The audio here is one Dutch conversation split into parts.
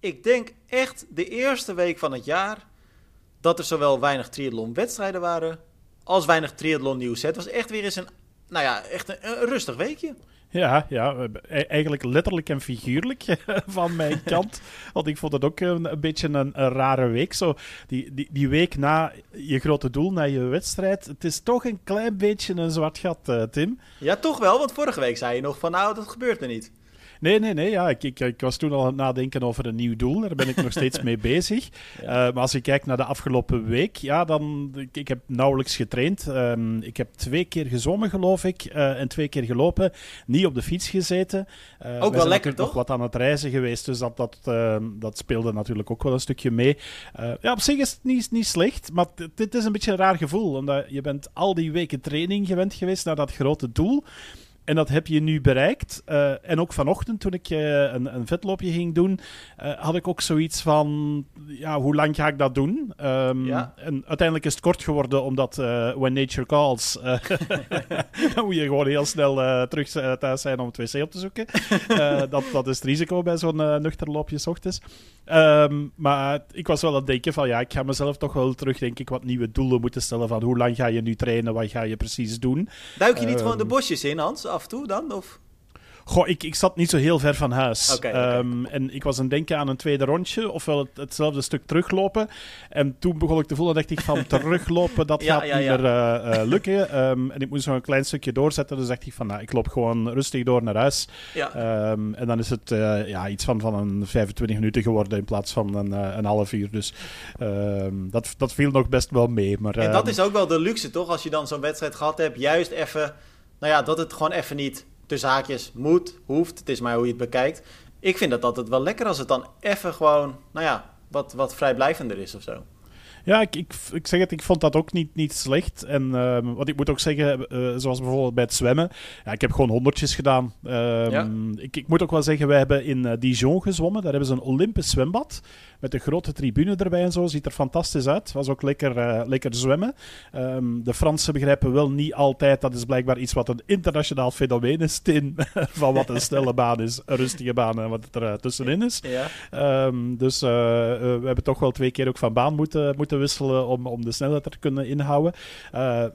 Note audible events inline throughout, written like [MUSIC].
ik denk echt de eerste week van het jaar dat er zowel weinig triathlon wedstrijden waren als weinig triathlon nieuws. Het was echt weer eens een, nou ja, echt een, rustig weekje. Ja, ja, e-, eigenlijk letterlijk en figuurlijk [LAUGHS] van mijn [LAUGHS] kant. Want ik vond het ook een, een beetje een, een, rare week. Zo, die, die, die week na je grote doel, na je wedstrijd. Het is toch een klein beetje een zwart gat, uh, Tim. Ja, toch wel. Want vorige week zei je nog van nou, dat gebeurt er niet. Nee, nee, nee. Ja, ik, ik, ik, was toen al aan het nadenken over een nieuw doel. Daar ben ik nog steeds [LAUGHS] mee bezig. Uh, maar als ik kijk naar de afgelopen week, ja, dan... Ik, ik heb nauwelijks getraind. Um, ik heb twee keer gezwommen, geloof ik. Uh, en twee keer gelopen. Niet op de fiets gezeten. Uh, ook wel lekker, toch? nog wat aan het reizen geweest. Dus dat, dat, dat speelde natuurlijk ook wel een stukje mee. ja, op zich is het niet, niet slecht. Maar dit is een beetje een raar gevoel. Omdat je bent al die weken training gewend geweest naar dat grote doel. En dat heb je nu bereikt. Uh, en ook vanochtend, toen ik uh, een, een vetloopje ging doen, uh, had ik ook zoiets van: ja, hoe lang ga ik dat doen? Um, ja. En uiteindelijk is het kort geworden, omdat when nature calls, [LAUGHS] dan moet je gewoon heel snel terug thuis zijn om het wc op te zoeken. dat, dat is het risico bij zo'n nuchter loopje s ochtends. Um, maar ik was wel aan het denken van ja, ik ga mezelf toch wel terug, denk ik, wat nieuwe doelen moeten stellen. Van hoe lang ga je nu trainen, wat ga je precies doen? Duik je niet um, gewoon de bosjes in, Hans, af toe dan? Of? Goh, ik, ik zat niet zo heel ver van huis. Okay, okay. Um, en ik was aan het denken aan een tweede rondje, ofwel het, hetzelfde stuk teruglopen. En toen begon ik te voelen, dacht ik van [LAUGHS] teruglopen, dat ja, gaat ja, niet ja. meer uh, uh, lukken. Um, en ik moest nog een klein stukje doorzetten, dus dacht ik van, nou, ik loop gewoon rustig door naar huis. Um, en dan is het uh, ja, iets van, van een 25 minuten geworden in plaats van een, een half uur. Dus dat, dat viel nog best wel mee. Maar, en dat is ook wel de luxe, toch? Als je dan zo'n wedstrijd gehad hebt, juist even, nou ja, dat het gewoon even niet tussen haakjes moet, hoeft. Het is maar hoe je het bekijkt. Ik vind dat altijd wel lekker als het dan even gewoon, nou ja, wat, wat vrijblijvender is of zo. Ja, ik, ik, ik zeg het, ik vond dat ook niet, niet slecht. En uh, wat ik moet ook zeggen, uh, zoals bijvoorbeeld bij het zwemmen, ja, ik heb gewoon honderdjes gedaan. Uh, ja. ik, ik moet ook wel zeggen, wij hebben in Dijon gezwommen. Daar hebben ze een Olympisch zwembad met een grote tribune erbij en zo. Ziet er fantastisch uit. Was ook lekker, uh, lekker zwemmen. Um, de Fransen begrijpen wel niet altijd. Dat is blijkbaar iets wat een internationaal fenomeen is, Tin. [LAUGHS] van wat een snelle baan is, een rustige baan en wat er tussenin is. Ja. Um, dus we hebben toch wel twee keer ook van baan moeten, moeten wisselen om, om de snelheid te kunnen inhouden.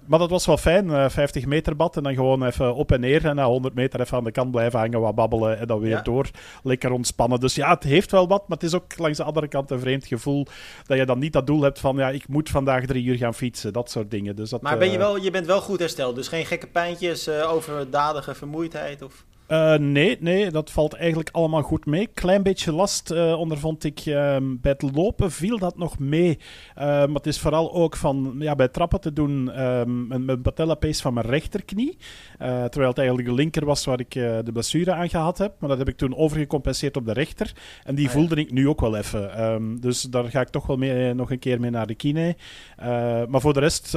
maar dat was wel fijn. 50 meter bad en dan gewoon even op en neer. En na 100 meter even aan de kant blijven hangen, wat babbelen en dan weer ja. door. Lekker ontspannen. Dus ja, het heeft wel wat, maar het is ook langs de andere kant een vreemd gevoel dat je dan niet dat doel hebt van ja, ik moet vandaag drie uur gaan fietsen, dat soort dingen. Dus dat, maar ben je, wel, je bent wel goed hersteld, dus geen gekke pijntjes, overdadige vermoeidheid? Of? Uh, nee, nee, dat valt eigenlijk allemaal goed mee. Klein beetje last uh, ondervond ik uh, bij het lopen, viel dat nog mee. maar het is vooral ook van ja, bij trappen te doen um, mijn, mijn patellapees van mijn rechterknie. terwijl het eigenlijk de linker was waar ik de blessure aan gehad heb. Maar dat heb ik toen overgecompenseerd op de rechter. En die ah, voelde ik nu ook wel even. Um, dus daar ga ik toch wel mee, nog een keer mee naar de kine. maar voor de rest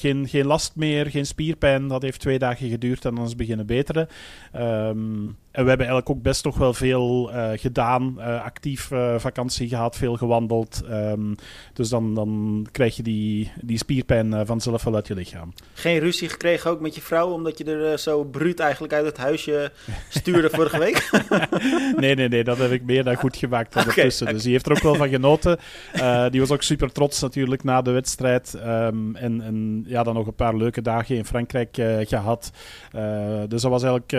geen, geen last meer, geen spierpijn. Dat heeft twee dagen geduurd en dan is het beginnen beteren. Um, um, En we hebben eigenlijk ook best nog wel veel uh, gedaan. Uh, actief uh, vakantie gehad, veel gewandeld. Um, dus dan, dan krijg je die, die spierpijn vanzelf wel uit je lichaam. Geen ruzie gekregen ook met je vrouw, omdat je er zo bruut eigenlijk uit het huisje stuurde vorige week? [LAUGHS] nee, nee, nee, dat heb ik meer dan goed gemaakt ondertussen. Okay, okay. Dus die heeft er ook wel van genoten. die was ook super trots natuurlijk na de wedstrijd. Um, en, en ja, dan nog een paar leuke dagen in Frankrijk gehad. dus dat was eigenlijk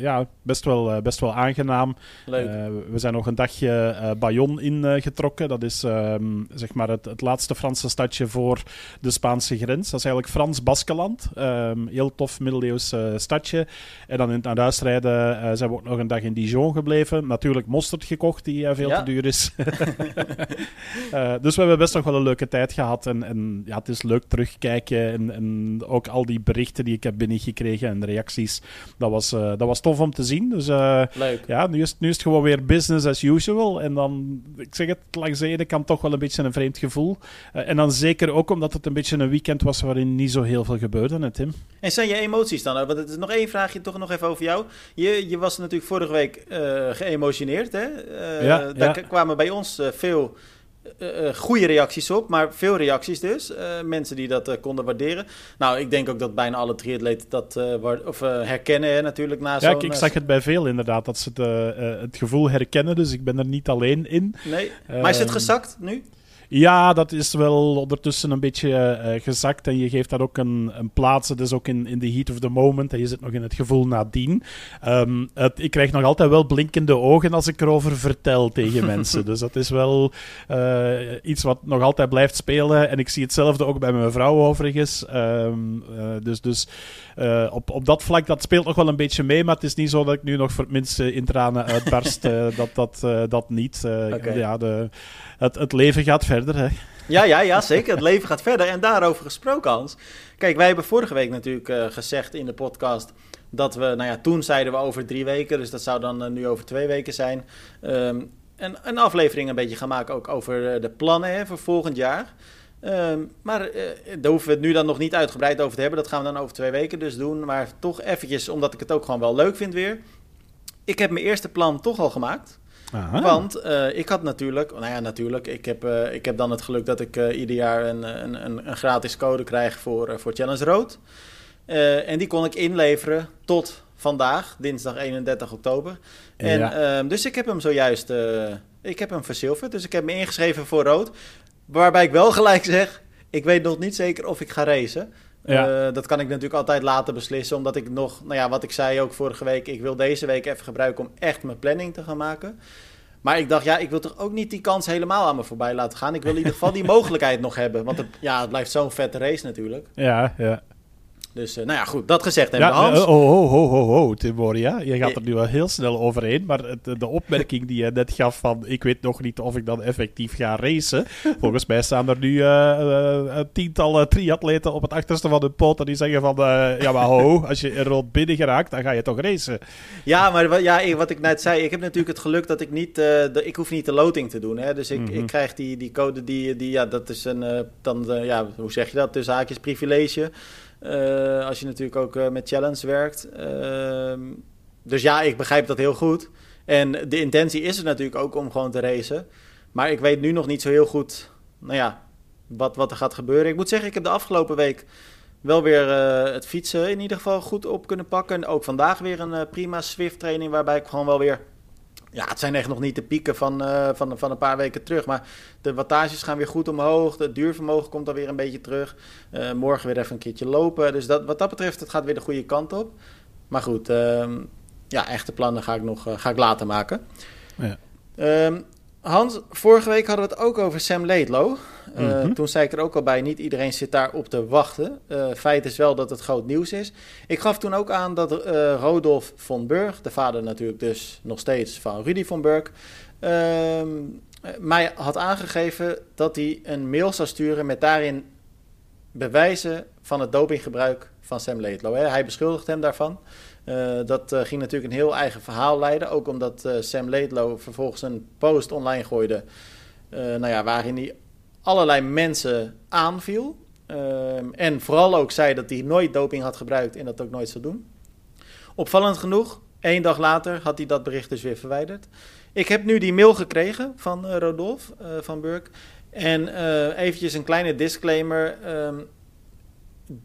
ja, best best wel, uh, best wel aangenaam. Leuk. Uh, we zijn nog een dagje uh, Bayonne ingetrokken. dat is um, zeg maar het, het, laatste Franse stadje voor de Spaanse grens. Dat is eigenlijk Frans-Baskeland. Um, heel tof middeleeuws stadje. En dan in het naar huis rijden zijn we ook nog een dag in Dijon gebleven. Natuurlijk mosterd gekocht, die veel ja. te duur is. [LAUGHS] dus we hebben best nog wel een leuke tijd gehad. En, en ja, het is leuk terugkijken. En, en ook al die berichten die ik heb binnengekregen en reacties. Dat was, dat was tof om te zien. Dus uh, ja, nu is, nu is het gewoon weer business as usual. En dan, ik zeg het, langs de ene kant toch wel een beetje een vreemd gevoel. Uh, en dan zeker ook omdat het een beetje een weekend was waarin niet zo heel veel gebeurde, hè, Tim. En zijn je emoties dan? Want het is nog één vraagje toch nog even over jou. Je, je was natuurlijk vorige week uh, geëmotioneerd, hè? ja, daar ja. kwamen bij ons veel uh, goede reacties op, maar veel reacties dus. mensen die dat konden waarderen. Nou, ik denk ook dat bijna alle triatleten dat of, herkennen natuurlijk. Na ja, ik, zag het bij veel inderdaad, dat ze het, het gevoel herkennen. Dus ik ben er niet alleen in. Nee, maar is het ehm, gezakt nu? Ja, dat is wel ondertussen een beetje uh, gezakt. En je geeft daar ook een, een plaats. Het is ook in, in the heat of the moment. En je zit nog in het gevoel nadien. Um, het, ik krijg nog altijd wel blinkende ogen als ik erover vertel tegen [LAUGHS] mensen. Dus dat is wel uh, iets wat nog altijd blijft spelen. En ik zie hetzelfde ook bij mijn vrouw overigens. Um, uh, dus dus op, op dat vlak, dat speelt nog wel een beetje mee. Maar het is niet zo dat ik nu nog voor het minste in tranen uitbarst. [LAUGHS] dat, dat, dat niet. Okay. Ja, de het, het leven gaat verder. Hè? Ja, ja, ja, zeker. Het leven gaat verder. En daarover gesproken, Hans. Kijk, wij hebben vorige week natuurlijk uh, gezegd in de podcast dat we, nou ja, toen zeiden we over drie weken, dus dat zou dan uh, nu over twee weken zijn. Um, een, een aflevering een beetje gaan maken ook over uh, de plannen hè, voor volgend jaar. Um, maar daar hoeven we het nu dan nog niet uitgebreid over te hebben. Dat gaan we dan over twee weken dus doen. Maar toch eventjes, omdat ik het ook gewoon wel leuk vind weer. Ik heb mijn eerste plan toch al gemaakt. Want uh, ik had natuurlijk, nou ja, natuurlijk, ik heb, uh, ik heb dan het geluk dat ik uh, ieder jaar een, een, een, gratis code krijg voor, voor Challenge Road. en die kon ik inleveren tot vandaag, dinsdag 31 oktober. En, ja. Ehm, dus ik heb hem zojuist, ik heb hem verzilverd. Dus ik heb me ingeschreven voor rood. Waarbij ik wel gelijk zeg, ik weet nog niet zeker of ik ga racen. Ja. dat kan ik natuurlijk altijd later beslissen, omdat ik nog, nou ja, wat ik zei ook vorige week, ik wil deze week even gebruiken om echt mijn planning te gaan maken. Maar ik dacht, ja, ik wil toch ook niet die kans helemaal aan me voorbij laten gaan. Ik wil in ieder geval die [LAUGHS] mogelijkheid nog hebben. Want het, ja, het blijft zo'n vette race natuurlijk. Ja, ja. Dus uh, nou ja, goed, dat gezegd hebben ja, Hans. Oh, oh, oh, oh, oh, Timoria. Je gaat er nu wel heel snel overheen. Maar de, de opmerking die je net gaf van... Ik weet nog niet of ik dan effectief ga racen. [LAUGHS] Volgens mij staan er nu uh, uh, tientallen triatleten op het achterste van hun poten die zeggen van... ja, maar ho, [LAUGHS] als je er rond binnen geraakt, dan ga je toch racen. Ja, maar ja, wat ik net zei... Ik heb natuurlijk het geluk dat ik niet... De, ik hoef niet de loting te doen. Hè? Dus ik, mm -hmm. ik krijg die, die code die, die... Ja, dat is een... dan, ja, hoe zeg je dat? Dus haakjes privilege... Uh, als je natuurlijk ook uh, met challenge werkt. Uh, dus ja, ik begrijp dat heel goed. En de intentie is er natuurlijk ook om gewoon te racen. Maar ik weet nu nog niet zo heel goed, nou ja, wat, wat er gaat gebeuren. Ik moet zeggen, ik heb de afgelopen week wel weer het fietsen in ieder geval goed op kunnen pakken. En ook vandaag weer een prima Swift training waarbij ik gewoon wel weer ja, het zijn echt nog niet de pieken van, uh, van, van een paar weken terug. Maar de wattages gaan weer goed omhoog. Het duurvermogen komt dan weer een beetje terug. Uh, morgen weer even een keertje lopen. Dus dat, wat dat betreft, het gaat weer de goede kant op. Maar goed, uh, ja, echte plannen ga ik nog uh, ga ik later maken. Ja. Ehm, Hans, vorige week hadden we het ook over Sam Uh, mm Toen zei ik er ook al bij, niet iedereen zit daar op te wachten. Uh, feit is wel dat het groot nieuws is. Ik gaf toen ook aan dat uh, Rodolf von Burg, de vader natuurlijk dus nog steeds van Rudy von Burg, ehm, mij had aangegeven dat hij een mail zou sturen met daarin bewijzen van het dopinggebruik van Sam Laidlow. Hè. Hij beschuldigt hem daarvan. Uh, dat uh, ging natuurlijk een heel eigen verhaal leiden. Ook omdat uh, Sam Laidlow vervolgens een post online gooide. nou ja, waarin hij allerlei mensen aanviel. Ehm, en vooral ook zei dat hij nooit doping had gebruikt en dat ook nooit zou doen. Opvallend genoeg, één dag later had hij dat bericht dus weer verwijderd. Ik heb nu die mail gekregen van Rodolf van Burk. En eventjes een kleine disclaimer. Um,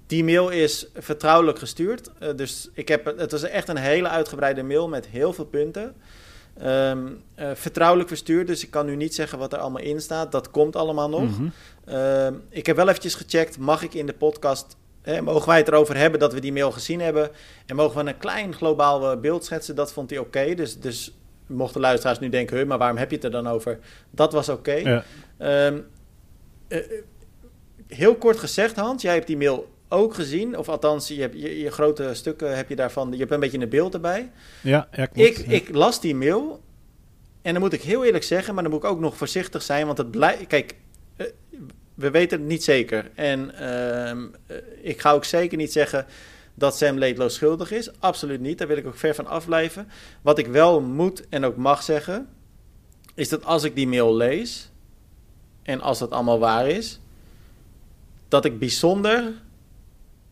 die mail is vertrouwelijk gestuurd. Uh, dus ik heb, het was echt een hele uitgebreide mail met heel veel punten. Um, uh, vertrouwelijk verstuurd, dus ik kan nu niet zeggen wat er allemaal in staat. Dat komt allemaal nog. Mm -hmm. uh, ik heb wel eventjes gecheckt, mag ik in de podcast... Hè, mogen wij het erover hebben dat we die mail gezien hebben? En mogen we een klein globaal eh, beeld schetsen? Dat vond hij oké. Okay. Dus, dus mochten luisteraars nu denken... maar waarom heb je het er dan over? Dat was oké. Okay. Ja. Um, heel kort gezegd, Hans, jij hebt die mail ook gezien. Of althans, je, hebt, je, je, grote stukken heb je daarvan. Je hebt een beetje een beeld erbij. Ja, ja klopt. Ik, ik las die mail. En dan moet ik heel eerlijk zeggen, maar dan moet ik ook nog voorzichtig zijn. Want het blijft. Kijk, eh, we weten het niet zeker. En uh, ik ga ook zeker niet zeggen dat Sam Laidlow schuldig is. Absoluut niet. Daar wil ik ook ver van afblijven. Wat ik wel moet en ook mag zeggen, is dat als ik die mail lees. En als dat allemaal waar is dat ik bijzonder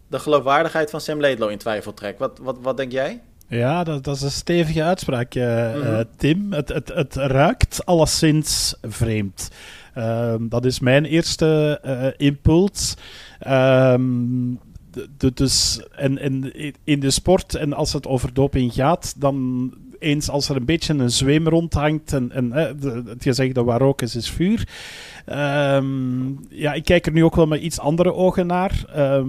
de geloofwaardigheid van Sam Laidlow in twijfel trek. Wat, wat, wat denk jij? Ja, dat, dat is een stevige uitspraak, uh, mm -hmm. Tim. Het, het, het ruikt alleszins vreemd. Ehm, dat is mijn eerste impuls. Um, dus en, en, in de sport, en als het over doping gaat, dan eens als er een beetje een zweem rondhangt en, en het gezegd dat waar rook is, is vuur. Ehm, ja, ik kijk er nu ook wel met iets andere ogen naar. Ehm,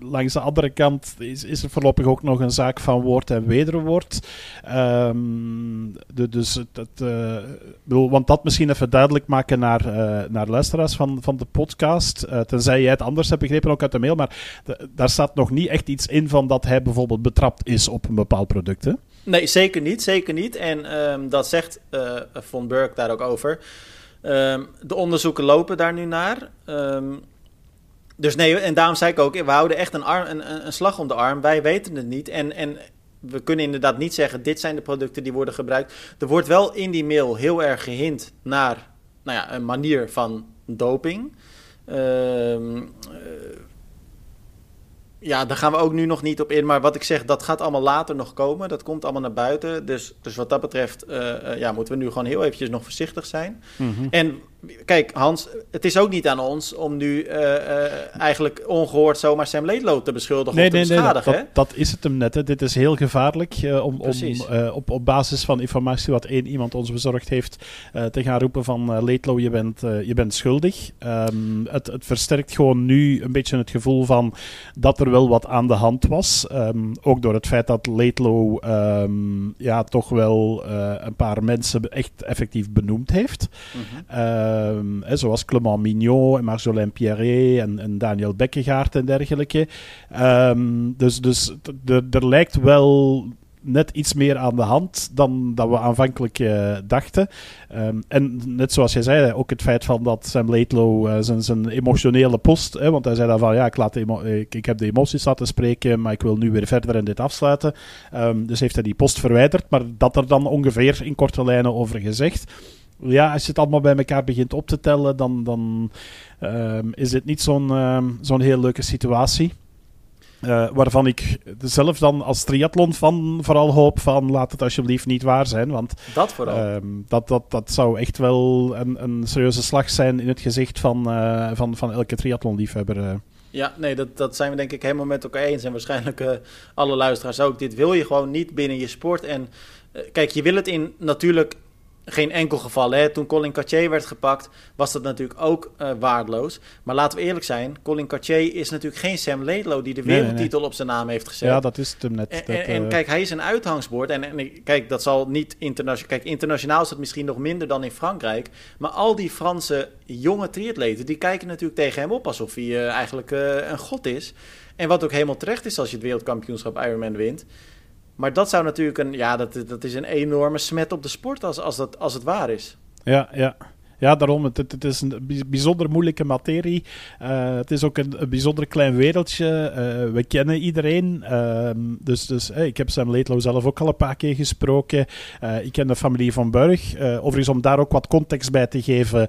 langs de andere kant is, is er voorlopig ook nog een zaak van woord en wederwoord. Um, de, dus het uh, bedoel, want dat misschien even duidelijk maken naar, uh, naar luisteraars van, van de podcast. Uh, tenzij jij het anders hebt begrepen, ook uit de mail. Maar daar staat nog niet echt iets in van dat hij bijvoorbeeld betrapt is op een bepaald product. Nee, zeker niet. Zeker niet. En um, dat zegt Von Burk daar ook over. Um, de onderzoeken lopen daar nu naar. Um, dus nee, en daarom zei ik ook, we houden echt een, arm, een, een slag om de arm. Wij weten het niet. En, en we kunnen inderdaad niet zeggen, dit zijn de producten die worden gebruikt. Er wordt wel in die mail heel erg gehint naar nou ja, een manier van doping. Um, ja, daar gaan we ook nu nog niet op in. Maar wat ik zeg, dat gaat allemaal later nog komen. Dat komt allemaal naar buiten. Dus, dus wat dat betreft uh, uh, ja, moeten we nu gewoon heel eventjes nog voorzichtig zijn. Mm -hmm. En kijk, Hans, het is ook niet aan ons om nu uh, eigenlijk ongehoord zomaar Sam Laidlow te beschuldigen nee, of te nee, beschadigen. Nee, dat, dat, is het hem net. Hè. Dit is heel gevaarlijk om, om op, op basis van informatie wat één iemand ons bezorgd heeft te gaan roepen van Laidlow, je bent, je bent schuldig. Um, het, het versterkt gewoon nu een beetje het gevoel van dat er wel wat aan de hand was. Um, ook door het feit dat Laidlow um, ja, toch wel een paar mensen echt effectief benoemd heeft. Mm -hmm. Um, zoals Clement Mignot en Marjolaine Pierret en, en Daniel Bekkegaard en dergelijke. Um, dus dus er lijkt wel net iets meer aan de hand dan dat we aanvankelijk uh, dachten. Um, en net zoals jij zei, ook het feit van dat Sam Laidlow uh, zijn, zijn emotionele post, hè, want hij zei dan van ja, ik, laat ik, ik, heb de emoties laten spreken, maar ik wil nu weer verder en dit afsluiten. Dus heeft hij die post verwijderd, maar dat er dan ongeveer in korte lijnen over gezegd ja, als je het allemaal bij elkaar begint op te tellen, dan, dan um, is het niet zo'n um, zo'n heel leuke situatie. Uh, waarvan ik zelf dan als triathlon van vooral hoop van laat het alsjeblieft niet waar zijn. Want dat, vooral. Um, dat, dat, dat zou echt wel een, een serieuze slag zijn in het gezicht van, uh, van, van elke triathlonliefhebber. Uh. Ja, nee, dat, dat zijn we denk ik helemaal met elkaar eens. En waarschijnlijk alle luisteraars ook. Dit wil je gewoon niet binnen je sport. En kijk, je wil het in natuurlijk geen enkel geval. Hè. Toen Colin Cartier werd gepakt, was dat natuurlijk ook uh, waardeloos. Maar laten we eerlijk zijn, Colin Cartier is natuurlijk geen Sam Laidlow die de wereldtitel nee, nee, nee. op zijn naam heeft gezet. Ja, dat is het hem net. En, dat, en, en uh... kijk, hij is een uithangsbord. En, en kijk, dat zal niet internationaal... Kijk, internationaal is dat misschien nog minder dan in Frankrijk. Maar al die Franse jonge triatleten, die kijken natuurlijk tegen hem op alsof hij uh, eigenlijk een god is. En wat ook helemaal terecht is als je het wereldkampioenschap Ironman wint. Maar dat zou natuurlijk een, ja, dat, dat is een enorme smet op de sport als, als, dat, als het waar is. Ja, ja. Ja, daarom. Het, het, is een bijzonder moeilijke materie. Uh, het is ook een, bijzonder klein wereldje. Uh, we kennen iedereen. Uh, dus dus hey, ik heb Sam Laidlow zelf ook al een paar keer gesproken. ik ken de familie van Burg. overigens, om daar ook wat context bij te geven.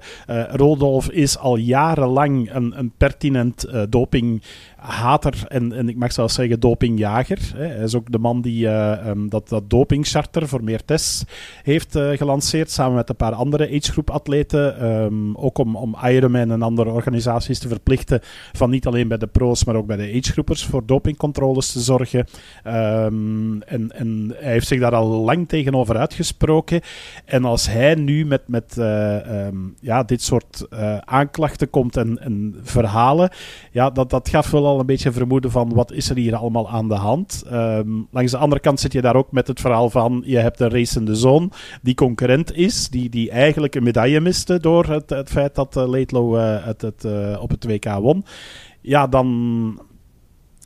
Rodolf is al jarenlang een, een pertinent doping hater en, en ik mag zelfs zeggen dopingjager. Hè. Hij is ook de man die uh, um, dat, dat dopingcharter voor meer tests heeft uh, gelanceerd, samen met een paar andere agegroep atleten. Um, ook om, om Ironman en andere organisaties te verplichten van niet alleen bij de pro's, maar ook bij de agegroepers voor dopingcontroles te zorgen. Um, en, en hij heeft zich daar al lang tegenover uitgesproken. En als hij nu met, met uh, ja, dit soort aanklachten komt en, en verhalen, ja, dat, dat gaf wel al een beetje vermoeden van wat is er hier allemaal aan de hand. Um, langs de andere kant zit je daar ook met het verhaal van je hebt een racende zoon die concurrent is, die, die eigenlijk een medaille miste door het, het feit dat uh, Laidlow uh, het, het, uh, op het WK won. Ja, dan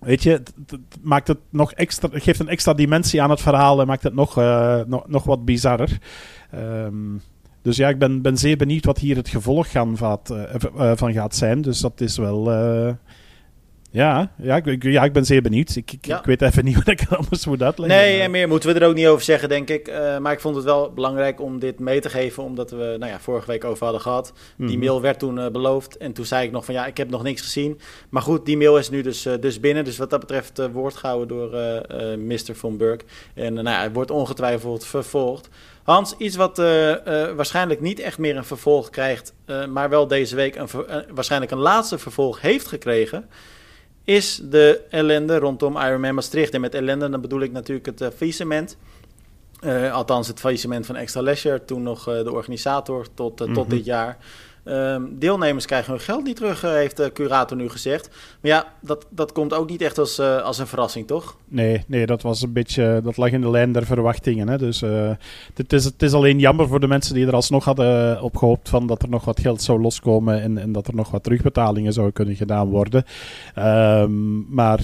weet je, het, maakt het nog extra, geeft een extra dimensie aan het verhaal en maakt het nog, nog, nog wat bizarrer. Um, dus ja, ik ben, ben zeer benieuwd wat hier het gevolg gaan, van gaat zijn. Dus dat is wel Ja, ja, ik, ja, ik ben zeer benieuwd. Ik, ik, ik weet even [LAUGHS] niet wat ik anders moet uitleggen. Nee, en meer moeten we er ook niet over zeggen, denk ik. Uh, maar ik vond het wel belangrijk om dit mee te geven, omdat we nou ja, vorige week over hadden gehad. Die mhm. mail werd toen uh, beloofd en toen zei ik nog van ja, ik heb nog niks gezien. Maar goed, die mail is nu dus, uh, dus binnen. Dus wat dat betreft woord gehouden door Mr. Von Burg. En nou ja, het wordt ongetwijfeld vervolgd. Hans, iets wat waarschijnlijk niet echt meer een vervolg krijgt, maar wel deze week een, waarschijnlijk een laatste vervolg heeft gekregen is de ellende rondom Ironman Maastricht. En met ellende dan bedoel ik natuurlijk het uh, faillissement. Uh, althans het faillissement van Extra Leisure, toen nog uh, de organisator tot, tot mhm. dit jaar. Ehm, deelnemers krijgen hun geld niet terug, eh, heeft de curator nu gezegd. Maar ja, dat, dat komt ook niet echt als, uh, als een verrassing, toch? Nee, nee, dat was een beetje, dat lag in de lijn der verwachtingen. Hè. Dus het, is, het is alleen jammer voor de mensen die er alsnog hadden op gehoopt van dat er nog wat geld zou loskomen en, en dat er nog wat terugbetalingen zouden kunnen gedaan worden. Um, maar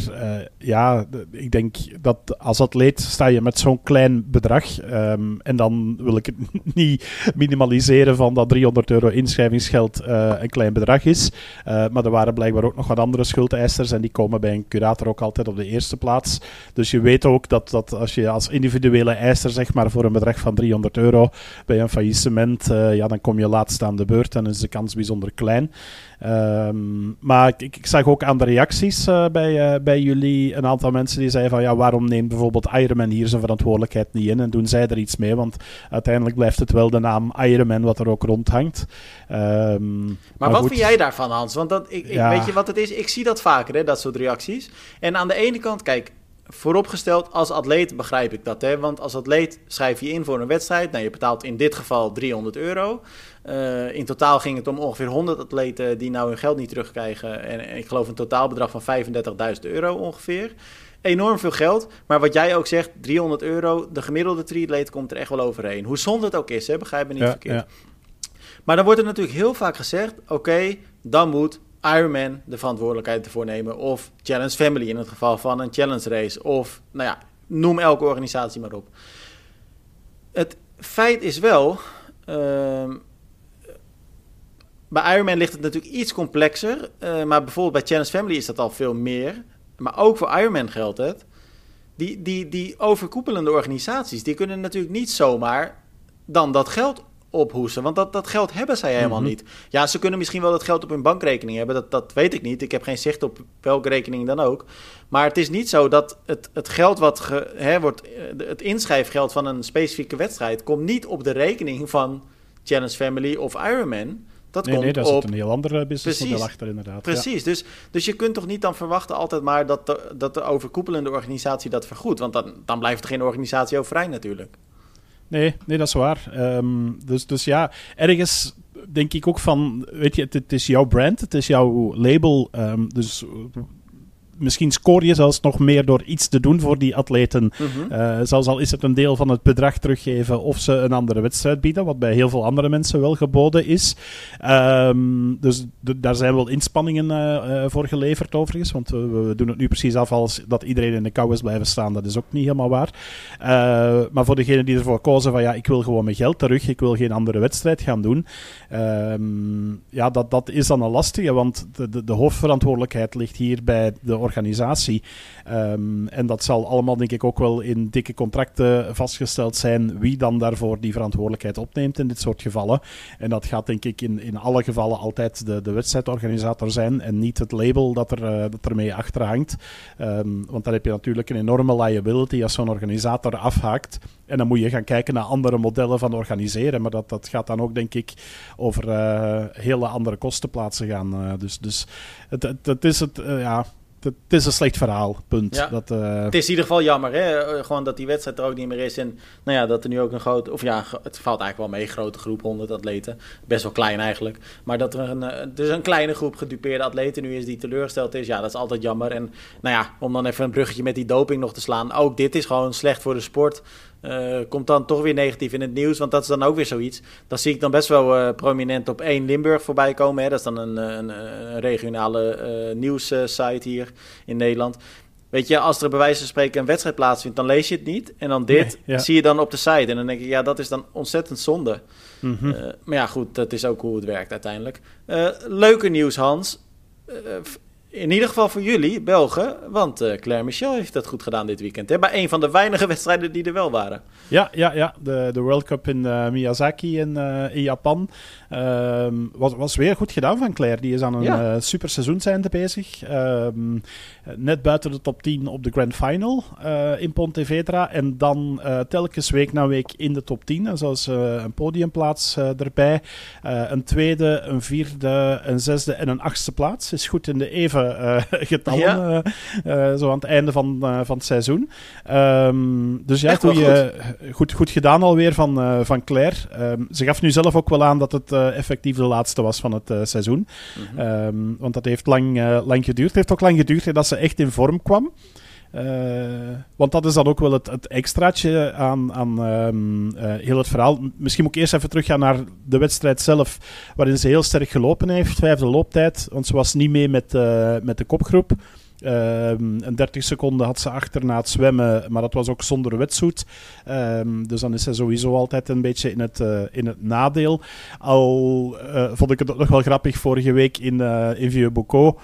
ja, ik denk dat als atleet sta je met zo'n klein bedrag um, en dan wil ik het [LAUGHS] niet minimaliseren van dat 300 euro inschrijvings geld uh, een klein bedrag is. Uh, maar er waren blijkbaar ook nog wat andere schuldeisers en die komen bij een curator ook altijd op de eerste plaats. Dus je weet ook dat, dat als je als individuele eiser zeg maar voor een bedrag van 300 euro bij een faillissement, uh, ja, dan kom je laatst aan de beurt en is de kans bijzonder klein. Um, maar ik, ik, zag ook aan de reacties uh, bij, uh, bij jullie een aantal mensen die zeiden van ja, waarom neemt bijvoorbeeld Ironman hier zijn verantwoordelijkheid niet in en doen zij er iets mee? Want uiteindelijk blijft het wel de naam Ironman wat er ook rondhangt. Um, maar, maar, wat vind jij daarvan, Hans? Want dat, ik, ik weet je wat het is? Ik zie dat vaker, hè, dat soort reacties. En aan de ene kant, kijk, vooropgesteld, als atleet begrijp ik dat. Hè? Want als atleet schrijf je in voor een wedstrijd. Nou, je betaalt in dit geval 300 euro. Uh, in totaal ging het om ongeveer 100 atleten die nou hun geld niet terugkrijgen. En, ik geloof een totaalbedrag van 35.000 euro ongeveer. Enorm veel geld. Maar wat jij ook zegt, 300 euro. De gemiddelde triatleet komt er echt wel overheen. Hoe zonde het ook is, hè? begrijp me niet verkeerd. Ja. Maar dan wordt er natuurlijk heel vaak gezegd: oké, dan moet Ironman de verantwoordelijkheid ervoor nemen. Of Challenge Family in het geval van een challenge race. Of, nou ja, noem elke organisatie maar op. Het feit is wel. Uh, bij Ironman ligt het natuurlijk iets complexer. Uh, maar bijvoorbeeld bij Challenge Family is dat al veel meer. Maar ook voor Ironman geldt het. Die, die, die overkoepelende organisaties, die kunnen natuurlijk niet zomaar dan dat geld ophoesten. Want dat, dat geld hebben zij helemaal mhm. niet. Ja, ze kunnen misschien wel dat geld op hun bankrekening hebben. Dat, dat weet ik niet. Ik heb geen zicht op welke rekening dan ook. Maar het is niet zo dat het, het geld wat ge, hè, wordt. Eh, het inschrijfgeld van een specifieke wedstrijd. komt niet op de rekening van Challenge Family of Ironman. Dat nee, komt nee, daar zit een heel andere businessmodel achter inderdaad. Precies, dus, dus je kunt toch niet dan verwachten altijd maar dat de, dat de overkoepelende organisatie dat vergoedt. Want dan, dan blijft er geen organisatie overeind natuurlijk. Nee, nee, dat is waar. Um, dus, dus ja, ergens denk ik ook van, weet je, het, is jouw brand, het is jouw label. Um, dus misschien scoor je zelfs nog meer door iets te doen voor die atleten. Mm zelfs al is het een deel van het bedrag teruggeven of ze een andere wedstrijd bieden, wat bij heel veel andere mensen wel geboden is. Um, dus daar zijn wel inspanningen uh, voor geleverd overigens, want we, we, doen het nu precies af als dat iedereen in de kou is blijven staan. Dat is ook niet helemaal waar. Maar voor degenen die ervoor kozen van ja, ik wil gewoon mijn geld terug, ik wil geen andere wedstrijd gaan doen. Um, ja, dat, dat is dan een lastige, want de, de, de hoofdverantwoordelijkheid ligt hier bij de organisatie. Um, en dat zal allemaal, denk ik, ook wel in dikke contracten vastgesteld zijn wie dan daarvoor die verantwoordelijkheid opneemt in dit soort gevallen. En dat gaat, denk ik, in, in alle gevallen altijd de, de wedstrijdorganisator zijn en niet het label dat, er, uh, dat ermee achter hangt. Um, want dan heb je natuurlijk een enorme liability als zo'n organisator afhaakt. En dan moet je gaan kijken naar andere modellen van organiseren. Maar dat, dat gaat dan ook, denk ik, over uh, hele andere kostenplaatsen gaan. Uh, dus dus het, is het, ja, het is een slecht verhaal, punt. Dat, uh... Het is in ieder geval jammer, hè? Eh, gewoon dat die wedstrijd er ook niet meer is. En nou ja, dat er nu ook een grote, of ja, het valt eigenlijk wel mee, grote groep 100 atleten. Best wel klein eigenlijk. Maar dat er een, eh, dus een kleine groep gedupeerde atleten nu is die teleurgesteld is, ja, dat is altijd jammer. En nou ja, om dan even een bruggetje met die doping nog te slaan. Ook dit is gewoon slecht voor de sport. Uh, komt dan toch weer negatief in het nieuws. Want dat is dan ook weer zoiets. Dat zie ik dan best wel uh, prominent op 1 Limburg voorbij komen. Hè. Dat is dan een, een, een regionale uh, nieuwssite hier in Nederland. Weet je, als er bij wijze van spreken een wedstrijd plaatsvindt, dan lees je het niet. En dan dit zie je dan op de site. En dan denk ik, ja, dat is dan ontzettend zonde. Mm -hmm. maar ja, goed, dat is ook hoe het werkt uiteindelijk. leuke nieuws, Hans in ieder geval voor jullie, Belgen. Want uh, Claire Michel heeft dat goed gedaan dit weekend. Hè? Bij een van de weinige wedstrijden die er wel waren. Ja, ja, ja. De, de World Cup in uh, Miyazaki in, uh, in Japan. Uh, was, was weer goed gedaan van Claire. Die is aan een ja. super seizoen bezig. Ehm, net buiten de top 10 op de Grand Final in Pontevedra. En dan telkens week na week in de top 10. En zoals een podiumplaats erbij. een tweede, een vierde, een zesde en een achtste plaats. Is goed in de even uh, [LAUGHS] getallen. Ja. Uh, zo aan het einde van, van het seizoen. Um, dus ja, goed. goed. Goed, gedaan alweer van, van Claire. Um, ze gaf nu zelf ook wel aan dat het effectief de laatste was van het seizoen. Mm -hmm. um, want dat heeft lang, lang geduurd. Het heeft ook lang geduurd dat ze echt in vorm kwam. Uh, want dat is dan ook wel het, het extraatje aan, aan um, uh, heel het verhaal. Misschien moet ik eerst even teruggaan naar de wedstrijd zelf, waarin ze heel sterk gelopen heeft. Vijfde looptijd, want ze was niet mee met, uh, met de kopgroep. Um, een 30 seconden had ze achter na het zwemmen, maar dat was ook zonder wetsuit. Um, dus dan is ze sowieso altijd een beetje in het, in het nadeel. Al vond ik het nog wel grappig vorige week in, in Vieux-Bocaux.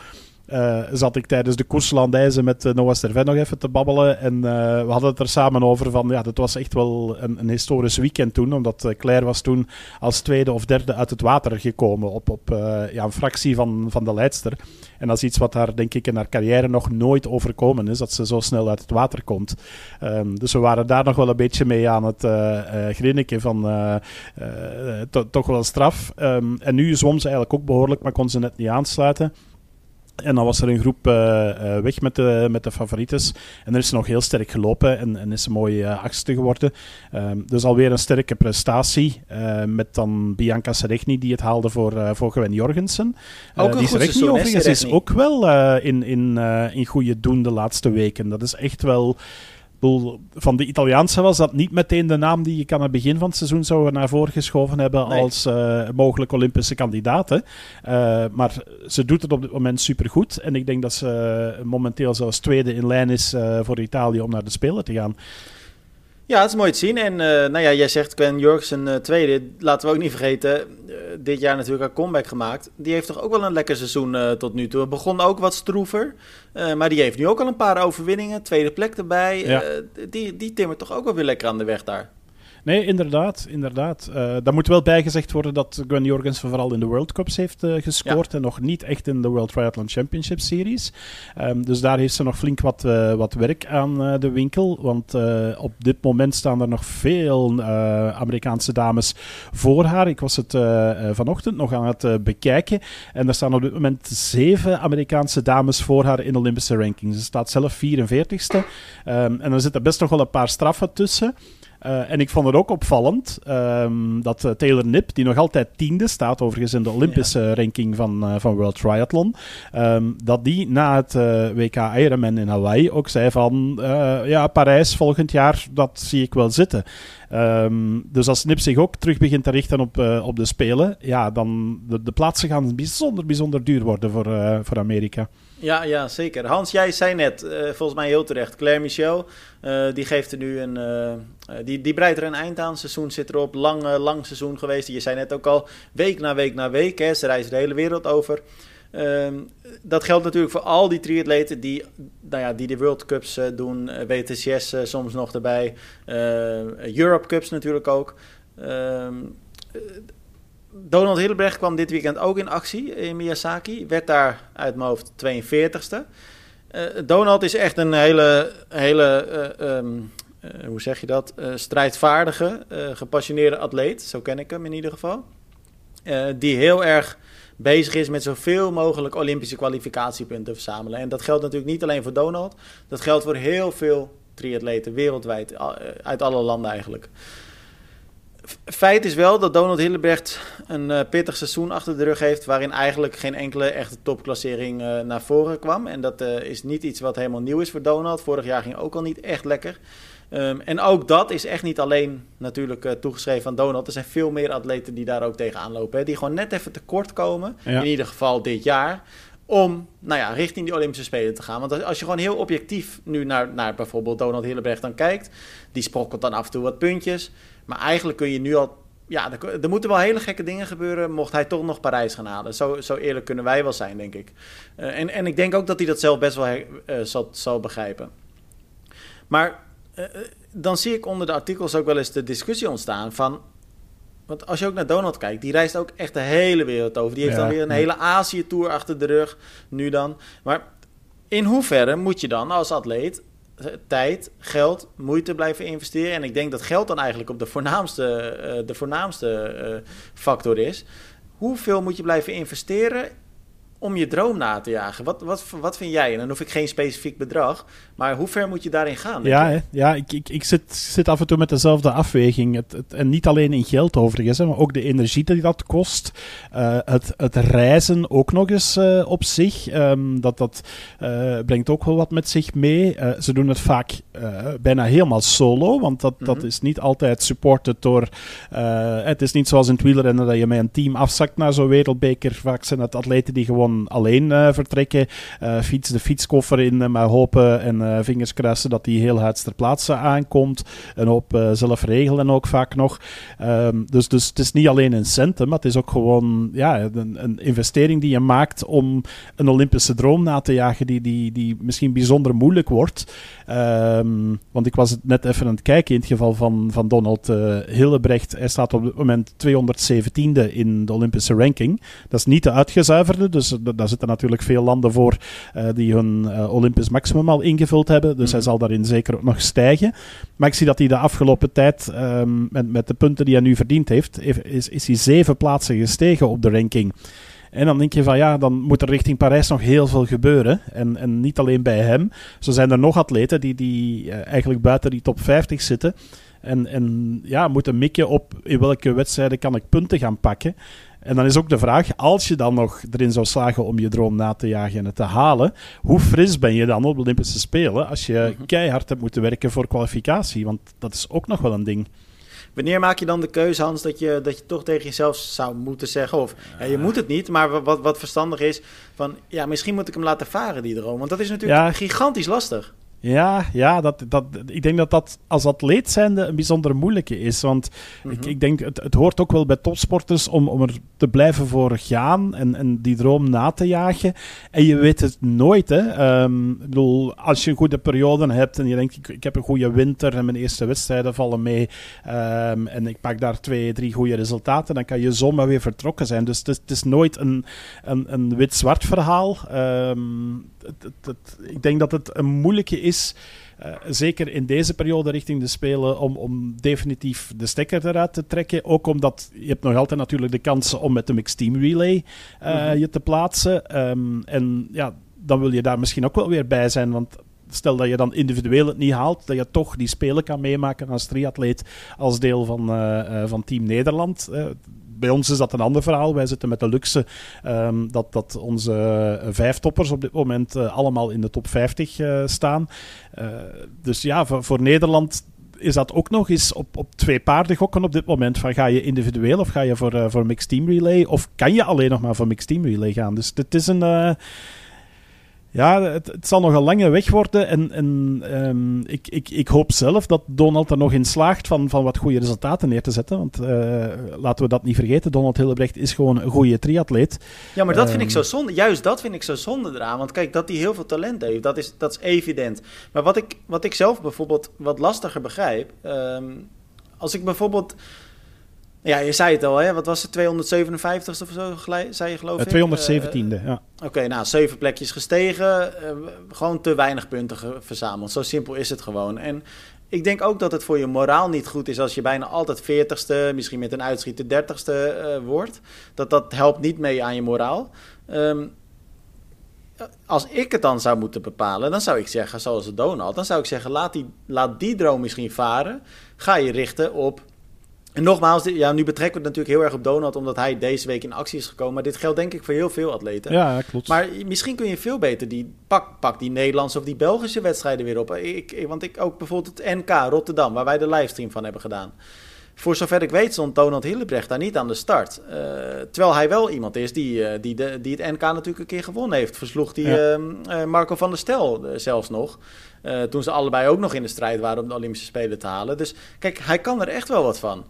Uh, zat ik tijdens de koers Landijzen met uh, Noah Sterven nog even te babbelen. En uh, we hadden het er samen over van, ja, dat was echt wel een, een historisch weekend toen. Omdat Claire was toen als tweede of derde uit het water gekomen op, op ja, een fractie van, van de leidster. En dat is iets wat haar, denk ik, in haar carrière nog nooit overkomen is, dat ze zo snel uit het water komt. Um, dus we waren daar nog wel een beetje mee aan het grinniken van to, toch wel straf. Um, en nu zwom ze eigenlijk ook behoorlijk, maar kon ze net niet aansluiten. En dan was er een groep uh, uh, weg met de, met de favorites. En er is ze nog heel sterk gelopen en, en is ze mooi uh, achtste geworden. Um, dus alweer een sterke prestatie. met dan Bianca Serechny die het haalde voor, voor Gwen Jorgensen. Ook die Serechny overigens is ook wel in, in, in goede doen de laatste weken. Dat is echt wel van de Italiaanse was dat niet meteen de naam die ik aan het begin van het seizoen zou naar voren geschoven hebben nee. als uh, mogelijk Olympische kandidaten. Uh, maar ze doet het op dit moment supergoed. En ik denk dat ze momenteel zelfs tweede in lijn is voor Italië om naar de Spelen te gaan. Ja, het is mooi te zien. En uh, nou ja, jij zegt Gwen Jorgensen uh, tweede. Laten we ook niet vergeten, uh, dit jaar natuurlijk haar comeback gemaakt. Die heeft toch ook wel een lekker seizoen tot nu toe. Het begon ook wat stroever. maar die heeft nu ook al een paar overwinningen. Tweede plek erbij. Ja. die, die timmert toch ook wel weer lekker aan de weg daar. Nee, inderdaad. inderdaad. Uh, daar moet wel bijgezegd worden dat Gwen Jorgensen vooral in de World Cups heeft uh, gescoord ja. en nog niet echt in de World Triathlon Championship Series. Um, dus daar heeft ze nog flink wat, uh, wat werk aan de winkel. Want op dit moment staan er nog veel Amerikaanse dames voor haar. Ik was het vanochtend nog aan het bekijken. En er staan op dit moment zeven Amerikaanse dames voor haar in de Olympische rankings. Ze staat zelf 44ste. Um, en er zitten best nog wel een paar straffen tussen. Uh, en ik vond het ook opvallend um, dat uh, Taylor Nip, die nog altijd tiende staat, overigens in de Olympische ja. ranking van, uh, van World Triathlon, um, dat die na het WK Ironman in Hawaii ook zei van, ja, Parijs volgend jaar, dat zie ik wel zitten. Um, dus als Nip zich ook terug begint te richten op, op de Spelen, ja, dan de, de plaatsen gaan bijzonder, bijzonder duur worden voor, voor Amerika. Ja, ja, zeker. Hans, jij zei net, uh, volgens mij heel terecht, Claire Michel, die geeft er nu een, die, die breidt er een eind aan. Seizoen zit erop, lang, lang seizoen geweest. Je zei net ook al, week na week na week, hè, ze reizen de hele wereld over. Um, dat geldt natuurlijk voor al die triatleten die, nou ja, die de World Cups doen, WTCS soms nog erbij, Europe Cups natuurlijk ook. Um, Donald Hillebrecht kwam dit weekend ook in actie in Miyazaki. Werd daar uit mijn hoofd 42ste. Uh, Donald is echt een hele, hele uh, hoe zeg je dat? strijdvaardige, gepassioneerde atleet. Zo ken ik hem in ieder geval. die heel erg bezig is met zoveel mogelijk Olympische kwalificatiepunten verzamelen. En dat geldt natuurlijk niet alleen voor Donald. Dat geldt voor heel veel triatleten wereldwijd, uit alle landen eigenlijk. Feit is wel dat Donald Hillebrecht een uh, pittig seizoen achter de rug heeft. waarin eigenlijk geen enkele echte topklassering uh, naar voren kwam. En dat is niet iets wat helemaal nieuw is voor Donald. Vorig jaar ging ook al niet echt lekker. Um, en ook dat is echt niet alleen natuurlijk toegeschreven aan Donald. Er zijn veel meer atleten die daar ook tegenaan lopen. Hè, die gewoon net even tekort komen. Ja. In ieder geval dit jaar om nou ja, richting die Olympische Spelen te gaan. Want als je gewoon heel objectief nu naar, naar bijvoorbeeld Donald Hillebrecht dan kijkt, die sprokkelt dan af en toe wat puntjes. Maar eigenlijk kun je nu al ja, er, er, moeten wel hele gekke dingen gebeuren. Mocht hij toch nog Parijs gaan halen. Zo, zo eerlijk kunnen wij wel zijn, denk ik. Uh, en, en ik denk ook dat hij dat zelf best wel uh, zal, zal begrijpen. Maar dan zie ik onder de artikels ook wel eens de discussie ontstaan van. Want als je ook naar Donald kijkt, die reist ook echt de hele wereld over. Die heeft ja, dan weer een hele Azië-tour achter de rug, nu dan. Maar in hoeverre moet je dan als atleet tijd, geld, moeite blijven investeren. En ik denk dat geld dan eigenlijk op de voornaamste, uh, de voornaamste uh, factor is. Hoeveel moet je blijven investeren om je droom na te jagen. Wat, wat, wat vind jij? En dan hoef ik geen specifiek bedrag, maar hoe ver moet je daarin gaan? Ja, ja ik, ik, ik zit, zit af en toe met dezelfde afweging. Het, het, en niet alleen in geld overigens, maar ook de energie die dat kost. Uh, het, het reizen ook nog eens uh, op zich. Um, dat dat uh, brengt ook wel wat met zich mee. ze doen het vaak bijna helemaal solo, want dat, mm -hmm. dat is niet altijd supported door... het is niet zoals in het wielrennen dat je met een team afzakt naar zo'n wereldbeker. Vaak zijn het atleten die gewoon alleen uh, vertrekken. Uh, fiets de fietskoffer in, uh, maar hopen en vingers kruisen dat die heel hard ter plaatse aankomt. En op zelf regelen ook vaak nog. Um, dus, dus het is niet alleen een centen, maar het is ook gewoon ja, een, een, investering die je maakt om een Olympische droom na te jagen die, die, die misschien bijzonder moeilijk wordt. Um, want ik was het net even aan het kijken in het geval van, van Donald Hillebrecht. Hij staat op het moment 217e in de Olympische ranking. Dat is niet de uitgezuiverde, dus daar zitten natuurlijk veel landen voor uh, die hun uh, Olympisch maximum al ingevuld hebben. Dus mm. hij zal daarin zeker ook nog stijgen. Maar ik zie dat hij de afgelopen tijd, um, met, met de punten die hij nu verdiend heeft, is, is hij zeven plaatsen gestegen op de ranking. En dan denk je van ja, dan moet er richting Parijs nog heel veel gebeuren. En, en niet alleen bij hem. Zo zijn er nog atleten die, die uh, eigenlijk buiten die top 50 zitten. En, en ja, moeten mikken op in welke wedstrijden kan ik punten gaan pakken. En dan is ook de vraag, als je dan nog erin zou slagen om je droom na te jagen en het te halen, hoe fris ben je dan op de Olympische Spelen als je mhm. keihard hebt moeten werken voor kwalificatie? Want dat is ook nog wel een ding. Wanneer maak je dan de keuze, Hans, dat je, dat je toch tegen jezelf zou moeten zeggen? Of ja, je moet het niet, maar wat, wat verstandig is: van ja, misschien moet ik hem laten varen, die droom. Want dat is natuurlijk ja. gigantisch lastig. Ja, ja dat, dat, ik denk dat dat als atleet zijnde een bijzonder moeilijke is. Want ik, mhm. ik denk, het, het hoort ook wel bij topsporters om, om er te blijven voor gaan en, en die droom na te jagen. En je weet het nooit, hè. Um, ik bedoel, als je een goede periode hebt en je denkt, ik, ik heb een goede winter en mijn eerste wedstrijden vallen mee um, en ik pak daar twee, drie goede resultaten, dan kan je zomaar weer vertrokken zijn. Dus het is, het is nooit een, een, een wit-zwart verhaal. Um, het, het, ik denk dat het een moeilijke is, uh, zeker in deze periode richting de Spelen, om, om definitief de stekker eruit te trekken. Ook omdat je hebt nog altijd natuurlijk de kans om met de Mixed Team Relay uh, mm-hmm. je te plaatsen. Um, en ja, dan wil je daar misschien ook wel weer bij zijn, want stel dat je dan individueel het niet haalt, dat je toch die spelen kan meemaken als triatleet als deel van, uh, van Team Nederland. Uh, bij ons is dat een ander verhaal. Wij zitten met de luxe um, dat, dat onze uh, vijf toppers op dit moment uh, allemaal in de top 50 uh, staan. dus ja, voor, voor Nederland is dat ook nog eens op, op twee paarden gokken op dit moment. Van ga je individueel of ga je voor, voor mixed team relay? Of kan je alleen nog maar voor mixed team relay gaan? Dus dit is een ja, het, het, zal nog een lange weg worden. En, en um, ik, ik, ik hoop zelf dat Donald er nog in slaagt van, van wat goede resultaten neer te zetten. Want uh, laten we dat niet vergeten. Donald Hillebrecht is gewoon een goede triatleet. Ja, maar dat um, vind ik zo zonde. Juist dat vind ik zo zonde eraan. Want kijk, dat hij heel veel talent heeft, dat is, dat is evident. Maar wat ik, wat ik zelf bijvoorbeeld wat lastiger begrijp. Um, als ik bijvoorbeeld ja, je zei het al, hè? wat was het, 257 of zo, zei je geloof ik? 217e, uh, ja. Oké, okay, nou, zeven plekjes gestegen, uh, gewoon te weinig punten verzameld. Zo simpel is het gewoon. En ik denk ook dat het voor je moraal niet goed is als je bijna altijd 40ste, misschien met een uitschieter 30ste uh, wordt. Dat dat helpt niet mee aan je moraal. Um, als ik het dan zou moeten bepalen, dan zou ik zeggen, zoals Donald, dan zou ik zeggen, laat die, laat die droom misschien varen. Ga je richten op en nogmaals, ja, nu betrekken we het natuurlijk heel erg op Donald, omdat hij deze week in actie is gekomen. Maar dit geldt denk ik voor heel veel atleten. Ja, klopt. Maar misschien kun je veel beter die pak, pak die Nederlandse of die Belgische wedstrijden weer op. Ik, want ik ook bijvoorbeeld het NK Rotterdam, waar wij de livestream van hebben gedaan. Voor zover ik weet stond Donald Hillebrecht daar niet aan de start. Uh, terwijl hij wel iemand is die, uh, die, de, die het NK natuurlijk een keer gewonnen heeft. Versloeg die ja. uh, Marco van der Stel zelfs nog. Uh, toen ze allebei ook nog in de strijd waren om de Olympische Spelen te halen. Dus kijk, hij kan er echt wel wat van.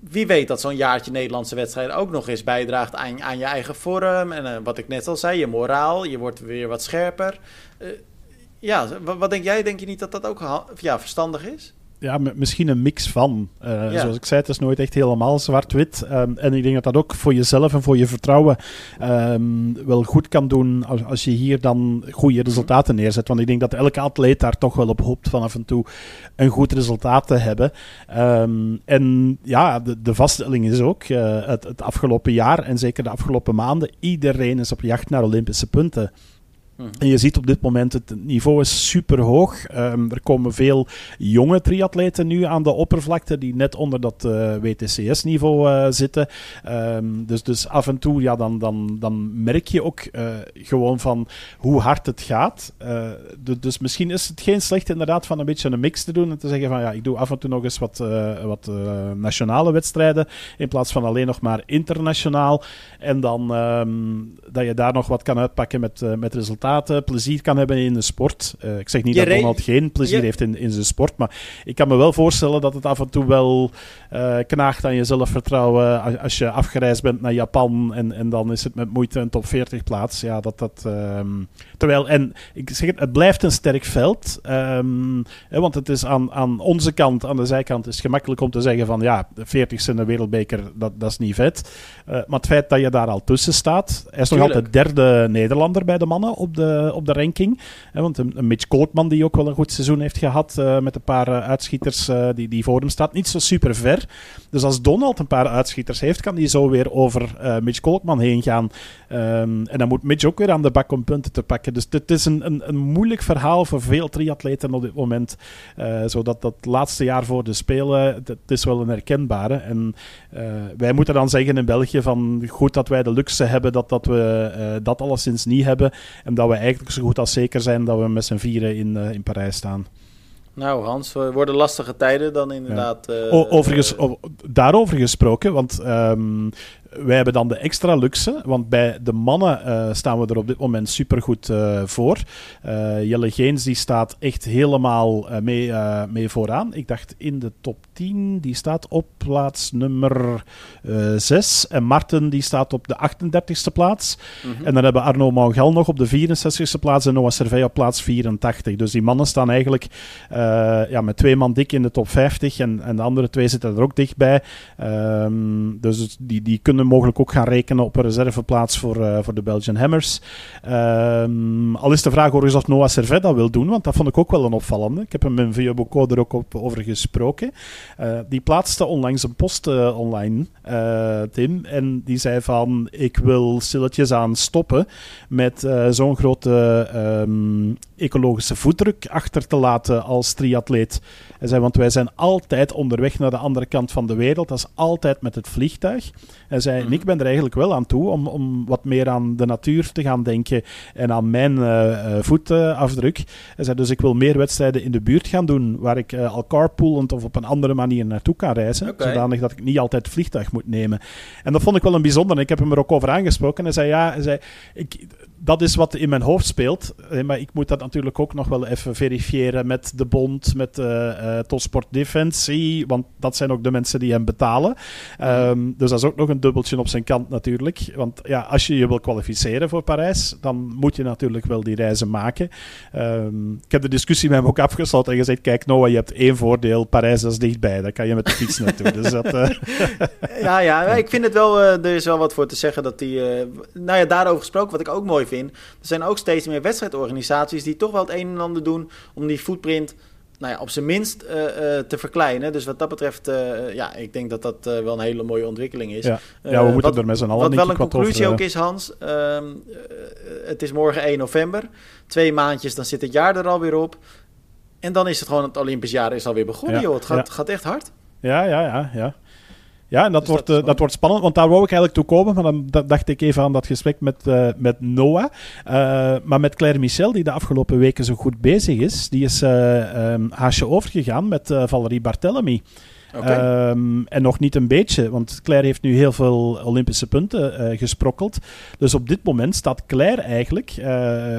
wie weet dat zo'n jaartje Nederlandse wedstrijden ook nog eens bijdraagt aan, aan je eigen vorm. En uh, wat ik net al zei, je moraal. Je wordt weer wat scherper. Ja, wat, wat, denk jij? Denk je niet dat dat ook ja, verstandig is? Ja, misschien een mix van. Uh, Zoals ik zei, het is nooit echt helemaal zwart-wit. Um, en ik denk dat dat ook voor jezelf en voor je vertrouwen um, wel goed kan doen als, als je hier dan goede resultaten neerzet. Want ik denk dat elke atleet daar toch wel op hoopt van af en toe een goed resultaat te hebben. Um, en ja, de, de, vaststelling is ook uh, het, het afgelopen jaar en zeker de afgelopen maanden, iedereen is op jacht naar Olympische punten. Mhm. En je ziet op dit moment het niveau is super hoog. Um, er komen veel jonge triatleten nu aan de oppervlakte die net onder dat eh, WTCS-niveau eh, zitten. Um, dus, dus af en toe ja, dan, dan, dan merk je ook uh, gewoon van hoe hard het gaat. dus, misschien is het geen slecht inderdaad van een beetje een mix te doen en te zeggen van ja, ik doe af en toe nog eens wat, wat nationale wedstrijden in plaats van alleen nog maar internationaal. En dan um, dat je daar nog wat kan uitpakken met, met resultaten plezier kan hebben in de sport. Uh, ik zeg niet dat Donald geen plezier heeft in, in zijn sport, maar ik kan me wel voorstellen dat het af en toe wel uh, knaagt aan je zelfvertrouwen als, als, je afgereisd bent naar Japan en, en dan is het met moeite een top 40 plaats. Ja, dat dat... Um, terwijl, en ik zeg het, het blijft een sterk veld, um, hè, want het is aan, aan onze kant, aan de zijkant, is gemakkelijk om te zeggen van ja, de 40ste in de wereldbeker, dat, dat is niet vet. Uh, maar het feit dat je daar al tussen staat, hij is nog altijd derde Nederlander bij de mannen op de, op de ranking. Hè, want een, een, Mitch Kootman, die ook wel een goed seizoen heeft gehad uh, met een paar uh, uitschieters die, die voor hem staat, niet zo super ver. Dus als Donald een paar uitschieters heeft, kan hij zo weer over Mitch Kootman heen gaan. Um, en dan moet Mitch ook weer aan de bak om punten te pakken. Dus het is een, een, een, moeilijk verhaal voor veel triatleten op dit moment. zodat dat laatste jaar voor de Spelen, het is wel een herkenbare. En wij moeten dan zeggen in België van goed dat wij de luxe hebben dat, dat we dat alleszins niet hebben. En dat we eigenlijk zo goed als zeker zijn dat we met z'n vieren in, uh, in Parijs staan. Nou, Hans, worden lastige tijden dan inderdaad. Ja. Uh, overigens, uh, daarover gesproken, want um, wij hebben dan de extra luxe, want bij de mannen uh, staan we er op dit moment supergoed uh, voor. Uh, Jelle Geens die staat echt helemaal mee, mee vooraan. Ik dacht in de top 10, die staat op plaats nummer 6. En Marten die staat op de 38ste plaats. Mm -hmm. En dan hebben Arno Maugel nog op de 64ste plaats en Noah Servey op plaats 84. Dus die mannen staan eigenlijk ja, met twee man dik in de top 50 en, en de andere twee zitten er ook dichtbij. Um, dus die, die kunnen mogelijk ook gaan rekenen op een reserveplaats voor, uh, voor de Belgian Hammers. Um, al is de vraag overigens of Noah Servet dat wil doen, want dat vond ik ook wel een opvallende. Ik heb hem in Via Bocco er ook over gesproken. Uh, die plaatste onlangs een post uh, online, Tim, en die zei van ik wil stilletjes aan stoppen met zo'n grote um, ecologische voetdruk achter te laten als triatleet. Hij zei, want wij zijn altijd onderweg naar de andere kant van de wereld. Dat is altijd met het vliegtuig. Hij zei, en ik ben er eigenlijk wel aan toe om, om wat meer aan de natuur te gaan denken en aan mijn uh, voetafdruk. Hij zei, dus ik wil meer wedstrijden in de buurt gaan doen, waar ik uh, al carpoolend of op een andere manier naartoe kan reizen. Okay. Zodanig dat ik niet altijd het vliegtuig moet nemen. En dat vond ik wel een bijzonder. Ik heb hem er ook over aangesproken. Hij zei, ja, hij zei, ik, dat is wat in mijn hoofd speelt. Maar ik moet dat natuurlijk ook nog wel even verifiëren met de bond, met uh, Defensie. Want dat zijn ook de mensen die hem betalen. Um, dus dat is ook nog een dubbeltje op zijn kant natuurlijk. Want ja, als je je wil kwalificeren voor Parijs, dan moet je natuurlijk wel die reizen maken. Um, ik heb de discussie met hem ook afgesloten en gezegd: Kijk, Noah, je hebt één voordeel. Parijs is dichtbij. Daar kan je met de fiets naartoe. dus dat, [LAUGHS] ja, ja, ik vind het wel. er is wel wat voor te zeggen dat die. nou ja, daarover gesproken, wat ik ook mooi vind. Er zijn ook steeds meer wedstrijdorganisaties die toch wel het een en ander doen om die footprint nou ja, op zijn minst uh, uh, te verkleinen. Dus wat dat betreft, uh, ja, ik denk dat dat wel een hele mooie ontwikkeling is. Ja, ja we moeten wat, er met z'n allen Wat wel een conclusie ook is, Hans. Um, het is morgen 1 november. Twee maandjes, dan zit het jaar er alweer op. En dan is het gewoon, het Olympisch jaar is alweer begonnen, ja, joh. Het gaat, ja. gaat echt hard. Ja, ja, ja, ja. Ja, en dat, dus wordt, dat, uh, dat, wordt spannend, want daar wou ik eigenlijk toe komen. Maar dan dacht ik even aan dat gesprek met, uh, met Noah. Uh, maar met Claire Michel, die de afgelopen weken zo goed bezig is, die is um, haasje overgegaan met Valerie Barthélemy. Ehm, en nog niet een beetje, want Claire heeft nu heel veel Olympische punten uh, gesprokkeld. Dus op dit moment staat Claire eigenlijk uh,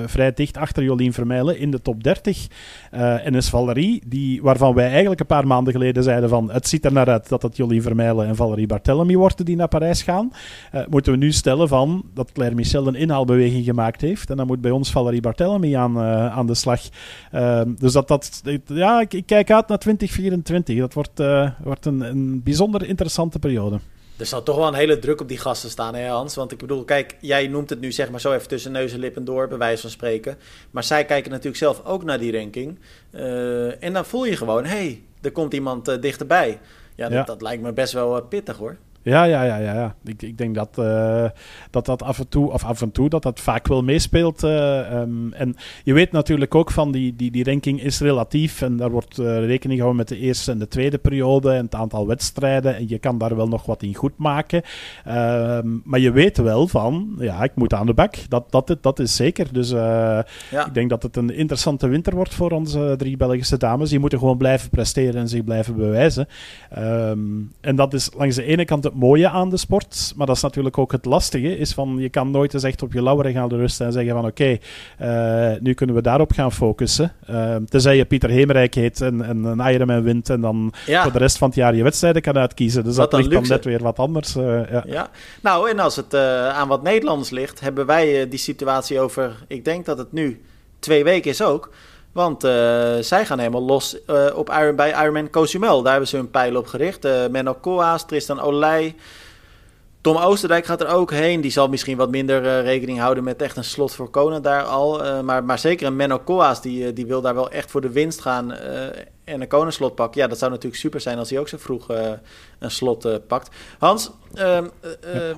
vrij dicht achter Jolien Vermeijlen in de top 30. Uh, en is Valerie, die, waarvan wij eigenlijk een paar maanden geleden zeiden van het ziet er naar uit dat het Jolien Vermeijlen en Valerie Barthélemy worden die naar Parijs gaan, moeten we nu stellen van dat Claire Michel een inhaalbeweging gemaakt heeft. En dan moet bij ons Valerie Barthélemy aan, aan de slag. Ehm, dus dat, dat, ja, ik, ik, kijk uit naar 2024. Dat wordt wordt een, een bijzonder interessante periode. Er zal toch wel een hele druk op die gasten staan, hè Hans? Want ik bedoel, kijk, jij noemt het nu zeg maar zo even tussen neus en lippen door, bij wijze van spreken. Maar zij kijken natuurlijk zelf ook naar die ranking. Uh, en dan voel je gewoon, hé, hey, er komt iemand uh, dichterbij. Ja, dat, dat, lijkt me best wel uh, pittig hoor. Ja, ja, ja, ja. ja. Ik, ik denk dat, uh, dat dat af en toe, of af en toe, dat dat vaak wel meespeelt. Uh, um, en je weet natuurlijk ook van die, die, die ranking is relatief. En daar wordt uh, rekening gehouden met de eerste en de tweede periode en het aantal wedstrijden. En je kan daar wel nog wat in goed maken. Um, maar je weet wel van, ja, ik moet aan de bak. Dat, dat, dat is zeker. Dus ja. ik denk dat het een interessante winter wordt voor onze drie Belgische dames. Die moeten gewoon blijven presteren en zich blijven bewijzen. Um, en dat is langs de ene kant het mooie aan de sport. Maar dat is natuurlijk ook het lastige. Is van, je kan nooit eens echt op je lauweren gaan rusten en zeggen van oké, okay, uh, nu kunnen we daarop gaan focussen. Uh, tenzij je Pieter Hemerijk heet en, en een Ironman wint en dan ja. voor de rest van het jaar je wedstrijden kan uitkiezen. Dus wat dat ligt luxe. dan net weer wat anders. Uh, ja. ja. nou en als het aan wat Nederlanders ligt, hebben wij die situatie over, ik denk dat het nu twee weken is ook. Want uh, zij gaan helemaal los uh, op Iron, bij Ironman Cozumel. Daar hebben ze hun pijl op gericht. Uh, Menno Koas, Tristan Olij. Tom Oosterdijk gaat er ook heen. Die zal misschien wat minder rekening houden met echt een slot voor Kona daar al. maar, maar zeker een Menno Koas, die, die wil daar wel echt voor de winst gaan en een konenslot pakken. Ja, dat zou natuurlijk super zijn als hij ook zo vroeg uh, een slot uh, pakt. Hans? Uh, ja,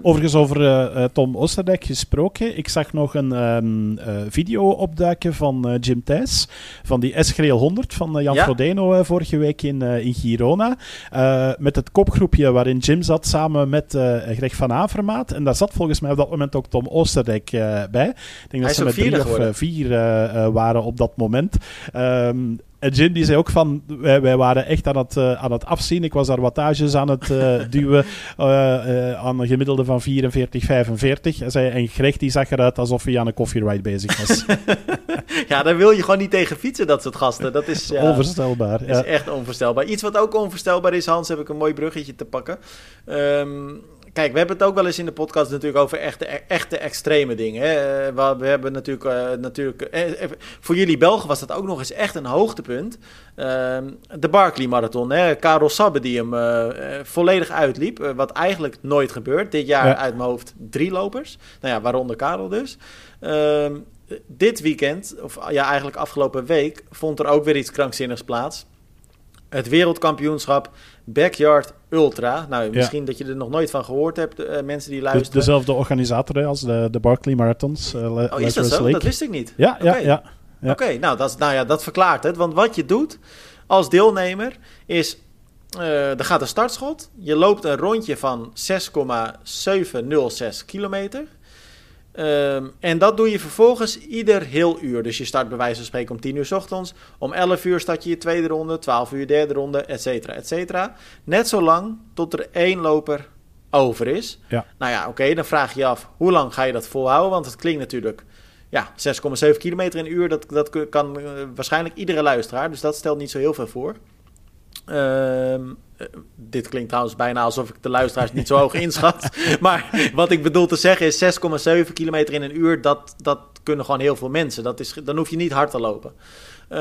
overigens over Tom Oosterdijk gesproken. Ik zag nog een um, video opduiken van Jim Thijs. Van die s 100 van Jan ja? Frodeno vorige week in, in Girona. met het kopgroepje waarin Jim zat samen met Greg van Avermaat. En daar zat volgens mij op dat moment ook Tom Oosterdijk bij. Ik denk dat ze met drie of vier waren op dat moment. Um, en Jim die zei ook van, wij, wij waren echt aan het, uh, aan het afzien. Ik was daar wattages aan het uh, [LAUGHS] duwen uh, aan een gemiddelde van 44, 45. En, zei, en Greg die zag eruit alsof hij aan een ride bezig was. [LAUGHS] ja, daar wil je gewoon niet tegen fietsen, dat soort gasten. Dat is ja, onvoorstelbaar. is echt onvoorstelbaar. Iets wat ook onvoorstelbaar is, Hans, heb ik een mooi bruggetje te pakken. Um, kijk, we hebben het ook wel eens in de podcast natuurlijk over echte, echte extreme dingen. Hè. Eh, we hebben natuurlijk, uh, natuurlijk uh, voor jullie Belgen was dat ook nog eens echt een hoogtepunt. Uh, de Barkley Marathon, hè. Karel Sabbe die hem volledig uitliep, wat eigenlijk nooit gebeurt. Dit jaar uit mijn hoofd drie lopers, nou ja, waaronder Karel dus. Ehm, dit weekend, of ja, eigenlijk afgelopen week, vond er ook weer iets krankzinnigs plaats. Het wereldkampioenschap Backyard Ultra. Nou, misschien dat je er nog nooit van gehoord hebt, uh, mensen die luisteren. Dus dezelfde organisator als de, de Barclay Marathons. Uh, oh, is dat zo? Dat wist ik niet. Ja, ja, ja. ja. Oké, nou, dat, nou ja, dat verklaart het. Want wat je doet als deelnemer is... Uh, er gaat een startschot. Je loopt een rondje van 6,706 kilometer. Um, en dat doe je vervolgens ieder heel uur. Dus je start bij wijze van spreken om 10 uur s ochtends. Om 11 uur start je je tweede ronde, 12 uur derde ronde, et cetera, et cetera. Net zo lang tot er één loper over is. Ja. Nou ja, oké, dan vraag je je af, hoe lang ga je dat volhouden? Want het klinkt natuurlijk, ja, 6,7 kilometer in uur. Dat, dat kan uh, waarschijnlijk iedere luisteraar. Dus dat stelt niet zo heel veel voor. Um, dit klinkt trouwens bijna alsof ik de luisteraars niet zo hoog [LAUGHS] inschat. Maar wat ik bedoel te zeggen is 6,7 kilometer in een uur. Dat, dat kunnen gewoon heel veel mensen. Dat is, dan hoef je niet hard te lopen. Uh,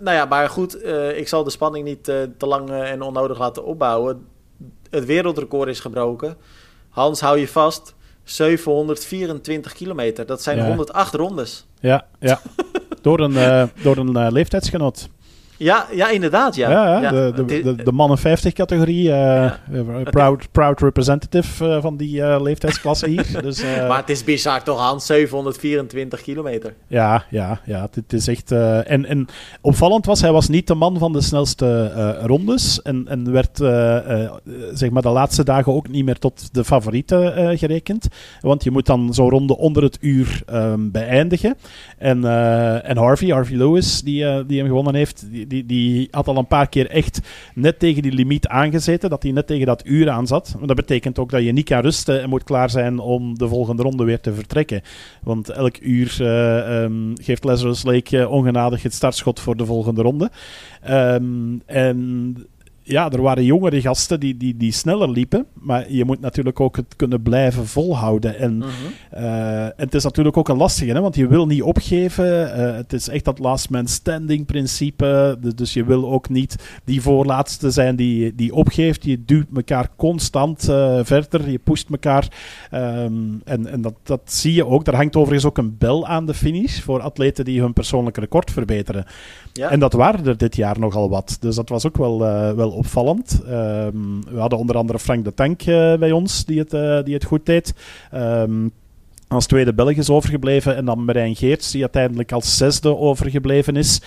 nou ja, maar goed. Uh, ik zal de spanning niet te lang en onnodig laten opbouwen. Het wereldrecord is gebroken. Hans, hou je vast. 724 kilometer. Dat zijn ja. 108 rondes. Ja, ja. [LAUGHS] door een, door een leeftijdsgenot. Ja, ja inderdaad. Ja. ja, ja. De, de, de, de mannen 50 categorie. Uh, [LAUGHS] proud, proud representative uh, van die uh, leeftijdsklasse hier. [LAUGHS] dus, maar het is bizar toch, Hans? 724 kilometer. Ja, ja, ja. Het, is echt... en, en opvallend was, hij was niet de man van de snelste rondes. En, en werd zeg maar de laatste dagen ook niet meer tot de favorieten gerekend. Want je moet dan zo'n ronde onder het uur um, beëindigen. En, en Harvey, Harvey Lewis, die, die hem gewonnen heeft... Die, die, die had al een paar keer echt net tegen die limiet aangezeten, dat hij net tegen dat uur aan zat. Maar dat betekent ook dat je niet kan rusten en moet klaar zijn om de volgende ronde weer te vertrekken. Want elk uur uh, um, geeft Lazarus Lake uh, ongenadig het startschot voor de volgende ronde. Um, en ja, er waren jongere gasten die, die, die sneller liepen. Maar je moet natuurlijk ook het kunnen blijven volhouden. En, Mhm. uh, en het is natuurlijk ook een lastige, hè, want je wil niet opgeven. Uh, het is echt dat last man standing principe. Dus, dus je wil ook niet die voorlaatste zijn die, die opgeeft. Je duwt elkaar constant uh, verder. Je pusht elkaar. Um, en en dat, dat zie je ook. Er hangt overigens ook een bel aan de finish voor atleten die hun persoonlijk record verbeteren. Ja. En dat waren er dit jaar nogal wat. Dus dat was ook wel, uh, wel opvallend. Um, we hadden onder andere Frank de Tank uh, bij ons, die het, uh, die het goed deed. Um, als tweede Belg is overgebleven. En dan Marijn Geerts, die uiteindelijk als zesde overgebleven is.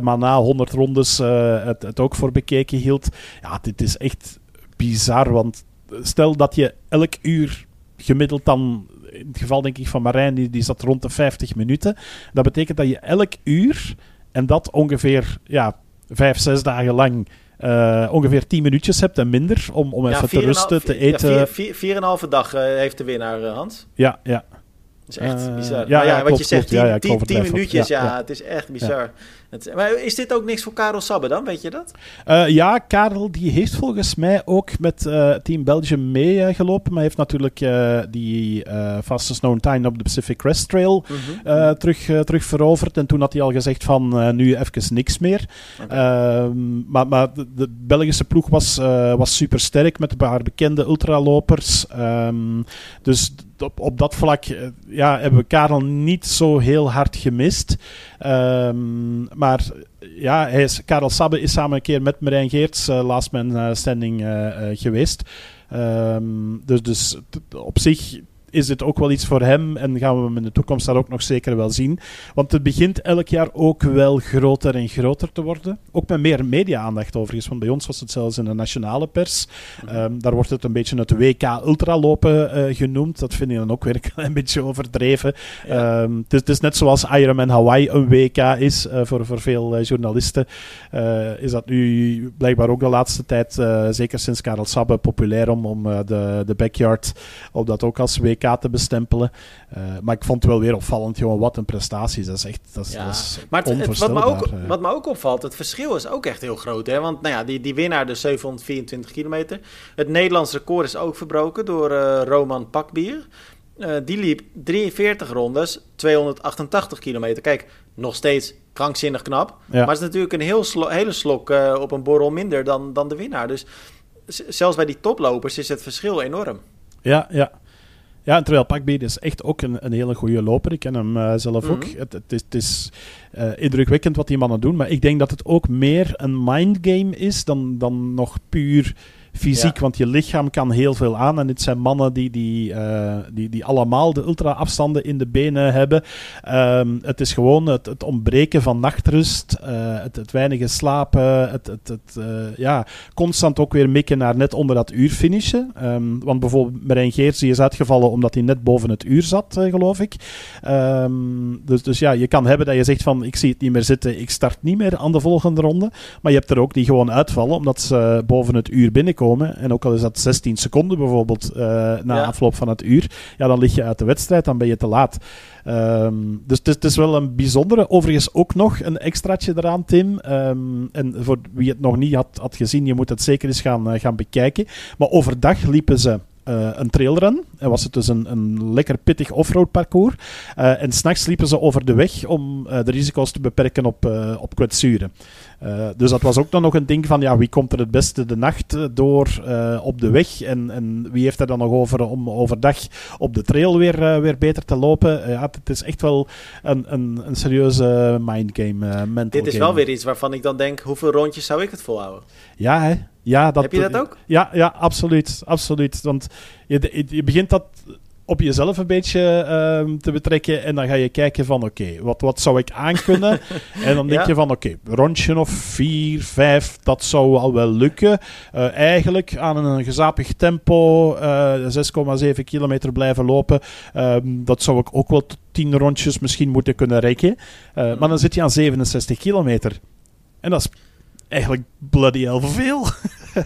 Maar na 100 rondes het, het ook voor bekeken hield. Ja, dit is echt bizar. Want stel dat je elk uur gemiddeld dan. In het geval denk ik van Marijn, die, die zat rond de 50 minuten. Dat betekent dat je elk uur. En dat ongeveer ja, vijf, zes dagen lang. Uh, ongeveer 10 minuutjes hebt en minder om, om ja, even te rusten, te eten. Ja, vier, vier, en halve dag uh, heeft de winnaar, uh, Hans. Ja, ja. Dat is echt Eh, bizar. ja, ja, wat klopt, je zegt, klopt. Ja, 10 ja, ik tien- overdrijf tien ook. minuutjes, ja. het is echt bizar. Het, maar is dit ook niks voor Karel Sabbe dan, weet je dat? Uh, ja, Karel die heeft volgens mij ook met uh, Team Belgium meegelopen. maar heeft natuurlijk die fastest known time op de Pacific Crest Trail Mhm. terug, terug veroverd. En toen had hij al gezegd van nu even niks meer. Um, maar maar de, de Belgische ploeg was, was super sterk met een paar bekende ultralopers. Um, dus op, op dat vlak ja, hebben we Karel niet zo heel hard gemist. Um, maar ja, hij is, Karel Sabbe is samen een keer met Marijn Geerts uh, last man uh, standing uh, geweest. Um, dus, dus op zich is dit ook wel iets voor hem en gaan we hem in de toekomst daar ook nog zeker wel zien. Want het begint elk jaar ook wel groter en groter te worden. Ook met meer media-aandacht overigens, want bij ons was het zelfs in de nationale pers. Um, daar wordt het een beetje het WK ultralopen uh, genoemd. Dat vind ik dan ook weer [LAUGHS] een klein beetje overdreven. Ja. Um, het, is, het, is, net zoals Ironman Hawaii een WK is uh, voor, voor veel uh, journalisten. Uh, is dat nu blijkbaar ook de laatste tijd, zeker sinds Karel Sabbe, populair om, om de, de backyard op dat ook als WK te bestempelen. Uh, maar ik vond het wel weer opvallend, jongen, wat een prestaties. Dat is echt dat is, Ja. dat is Maar het, het- wat, me onvoorstelbaar. ook, eh. wat me ook opvalt, het verschil is ook echt heel groot. Hè? Want nou ja, die, die winnaar, de 724 kilometer. Het Nederlands record is ook verbroken door eh, Roman Pakbier. Eh, die liep 43 rondes, 288 kilometer. Kijk, nog steeds krankzinnig knap. Ja. Maar het is natuurlijk een heel slo- hele slok eh, op een borrel minder dan, dan de winnaar. Dus zelfs bij die toplopers is het verschil enorm. Ja, ja. Ja, en terwijl Pakbeer is echt ook een, een hele goede loper. Ik ken hem eh, zelf Mhm. ook. Het, het is, het is eh, indrukwekkend wat die mannen doen. Maar ik denk dat het ook meer een mindgame is dan, dan nog puur fysiek. Ja. Want je lichaam kan heel veel aan. En dit zijn mannen die, die, eh, die, die allemaal de ultra-afstanden in de benen hebben. Ehm, het is gewoon het, het ontbreken van nachtrust. eh, het, het weinige slapen. Het, het, het, eh, ja, constant ook weer mikken naar net onder dat uur finishen. Ehm, want bijvoorbeeld Marijn Geerts die is uitgevallen omdat hij net boven het uur zat, geloof ik. Ehm, dus, dus ja, je kan hebben dat je zegt van ik zie het niet meer zitten, ik start niet meer aan de volgende ronde. Maar je hebt er ook die gewoon uitvallen omdat ze boven het uur binnenkomen. En ook al is dat 16 seconden bijvoorbeeld eh, na Ja. afloop van het uur, ja, dan lig je uit de wedstrijd, dan ben je te laat. Ehm, dus het is, het is wel een bijzondere. Overigens ook nog een extraatje eraan, Tim. Ehm, en voor wie het nog niet had, had gezien, je moet het zeker eens gaan, eh, gaan bekijken. Maar overdag liepen ze eh, een trailrun. En was het dus een, een lekker pittig offroad parcours. Eh, en s'nachts liepen ze over de weg om de risico's te beperken op, op kwetsuren. Eh, dus dat was ook dan nog een ding van ja, wie komt er het beste de nacht eh, door eh, op de weg en, en wie heeft er dan nog over om overdag op de trail weer, weer beter te lopen. Ja, het is echt wel een, een, een serieuze mindgame, eh mental Dit is game. wel weer iets waarvan ik dan denk, hoeveel rondjes zou ik het volhouden? Ja, hè? Ja, dat, Heb je dat ook? Ja, ja absoluut, absoluut. Want je, je begint dat op jezelf een beetje ehm, te betrekken en dan ga je kijken van oké, wat, wat zou ik aankunnen? [LAUGHS] en dan denk Ja. je van oké, rondje of vier, vijf, dat zou al wel lukken. Eh, eigenlijk aan een gezapig tempo, eh 6,7 kilometer blijven lopen, ehm, dat zou ik ook wel tot 10 rondjes misschien moeten kunnen rekken. Eh, Maar dan zit je aan 67 kilometer. En dat is eigenlijk bloody hell veel.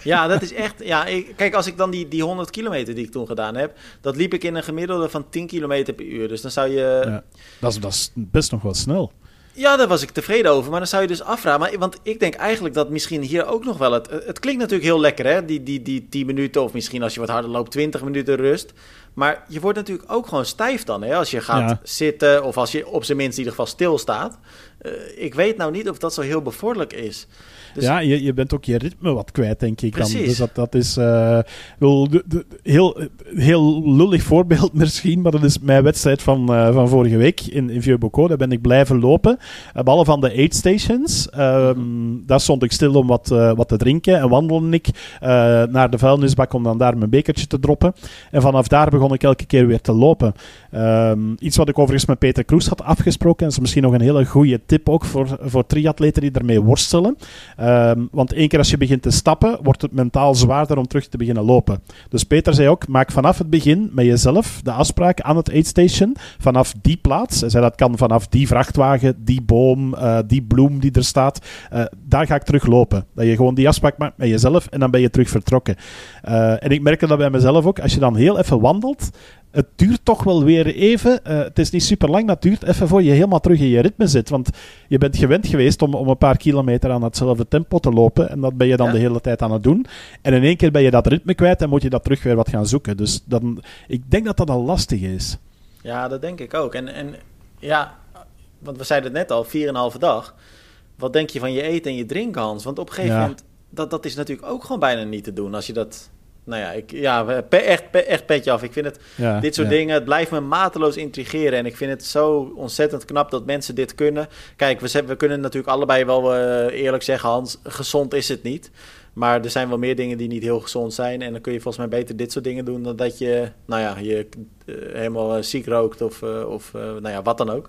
ja, dat is echt. Ja, ik, kijk, als ik dan die, die 100 kilometer die ik toen gedaan heb, dat liep ik in een gemiddelde van 10 kilometer per uur. Dus dan zou je. Ja, dat, is, dat is best nog wel snel. Ja, daar was ik tevreden over. Maar dan zou je dus afvragen. Maar, want ik denk eigenlijk dat misschien hier ook nog wel het. Het klinkt natuurlijk heel lekker, hè? Die, die, die 10 minuten. Of misschien als je wat harder loopt, 20 minuten rust. Maar je wordt natuurlijk ook gewoon stijf dan, hè? Als je gaat zitten. Of als je op zijn minst in ieder geval stilstaat. Uh, ik weet nou niet of dat zo heel bevorderlijk is. Dus ja, je, je bent ook je ritme wat kwijt, denk ik. Dan. Dus dat, dat is uh, wel de, de, heel, heel lullig voorbeeld [LAUGHS] misschien, maar dat is mijn wedstrijd van, uh, van vorige week in, in Vieux-Bocaux. Daar ben ik blijven lopen. Uh, behalve van de aid stations. Um, daar stond ik stil om wat, wat te drinken en wandelde ik naar de vuilnisbak om dan daar mijn bekertje te droppen. En vanaf daar begon ik elke keer weer te lopen. Um, iets wat ik overigens met Peter Kroes had afgesproken. En is misschien nog een hele goede tip ook voor, voor triatleten die ermee worstelen. Um, want één keer als je begint te stappen, wordt het mentaal zwaarder om terug te beginnen lopen. Dus Peter zei ook, maak vanaf het begin met jezelf de afspraak aan het aidstation. Vanaf die plaats. Zei dat kan vanaf die vrachtwagen, die boom, uh, die bloem die er staat. Uh, daar ga ik terug lopen. Dat je gewoon die afspraak maakt met jezelf en dan ben je terug vertrokken. Uh, en ik merkte dat bij mezelf ook. Als je dan heel even wandelt, het duurt toch wel weer even. Uh, het is niet super lang, dat duurt even voor je helemaal terug in je ritme zit. Want je bent gewend geweest om, om een paar kilometer aan hetzelfde tempo te lopen. En dat ben je dan de hele tijd aan het doen. En in één keer ben je dat ritme kwijt en moet je dat terug weer wat gaan zoeken. Dus dan, ik denk dat dat al lastig is. Ja, dat denk ik ook. En, en ja, want we zeiden het net al, 4,5 dag. Wat denk je van je eten en je drinken, Hans? Want op een gegeven moment, dat, dat is natuurlijk ook gewoon bijna niet te doen als je dat nou ja, ik, ja echt, echt petje af. Ik vind het, dit soort dingen, het blijft me mateloos intrigeren. En ik vind het zo ontzettend knap dat mensen dit kunnen. Kijk, we, we kunnen natuurlijk allebei wel uh, eerlijk zeggen, Hans, gezond is het niet. Maar er zijn wel meer dingen die niet heel gezond zijn. En dan kun je volgens mij beter dit soort dingen doen dan dat je, nou ja, je uh, helemaal uh, ziek rookt of, of nou ja, wat dan ook.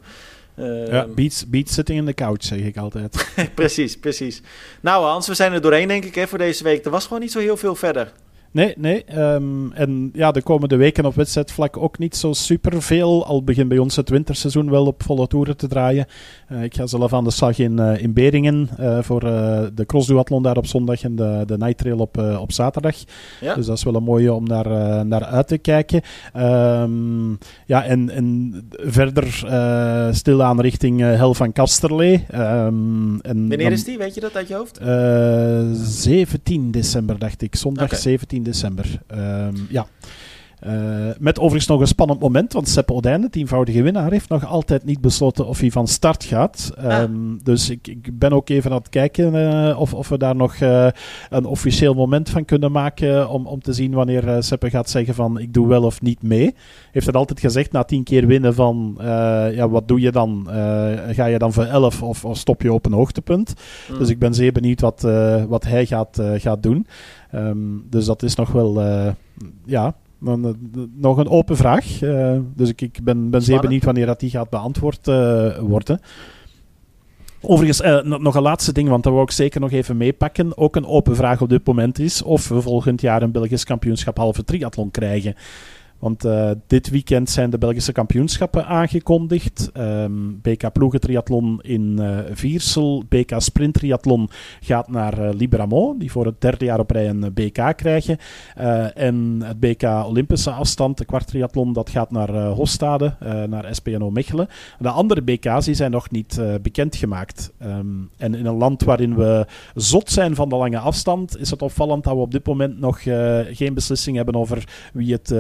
ja, beats, beats sitting in the couch, zeg ik altijd. [LAUGHS] precies, precies. Nou Hans, we zijn er doorheen denk ik hè, voor deze week. Er was gewoon niet zo heel veel verder. Nee, nee. Um, en ja, de komende weken op wedstrijdvlak ook niet zo superveel. Al begint bij ons het winterseizoen wel op volle toeren te draaien. Uh, ik ga zelf aan de slag in, uh, in Beringen uh, voor de crossduathlon daar op zondag en de, de night trail op, op zaterdag. Ja. Dus dat is wel een mooie om naar, naar uit te kijken. Um, ja, en, en verder stilaan richting Hel van Kasterlee. Um, en Wanneer is die? Weet je dat uit je hoofd? 17 december, dacht ik. Zondag okay. 17 december. Um, ja. Uh, met overigens nog een spannend moment, want Sepp Odijn, de tienvoudige winnaar, heeft nog altijd niet besloten of hij van start gaat. Ah. Um, dus ik, ik, ben ook even aan het kijken uh, of, of, we daar nog uh, een officieel moment van kunnen maken om, om te zien wanneer Seppe gaat zeggen van ik doe wel of niet mee. Heeft het altijd gezegd na tien keer winnen van ja, wat doe je dan? ga je dan voor elf of, of, stop je op een hoogtepunt? Mm. Dus ik ben zeer benieuwd wat, wat hij gaat, gaat doen. Um, dus dat is nog wel, ja, nog een open vraag. Uh, dus ik, ik ben, ben zeer benieuwd wanneer dat die gaat beantwoord uh, worden. Overigens, nog een laatste ding, want dat wil ik zeker nog even meepakken. Ook een open vraag op dit moment is of we volgend jaar een Belgisch kampioenschap halve triathlon krijgen. Want uh, dit weekend zijn de Belgische kampioenschappen aangekondigd. Um, BK Ploegentriathlon in uh, Viersel. BK Sprinttriathlon gaat naar uh, die voor het derde jaar op rij een BK krijgen. en het BK Olympische afstand, de kwartriathlon, dat gaat naar Hostade, naar SPNO Mechelen. De andere BK's zijn nog niet bekendgemaakt. Um, en in een land waarin we zot zijn van de lange afstand, is het opvallend dat we op dit moment nog geen beslissing hebben over wie het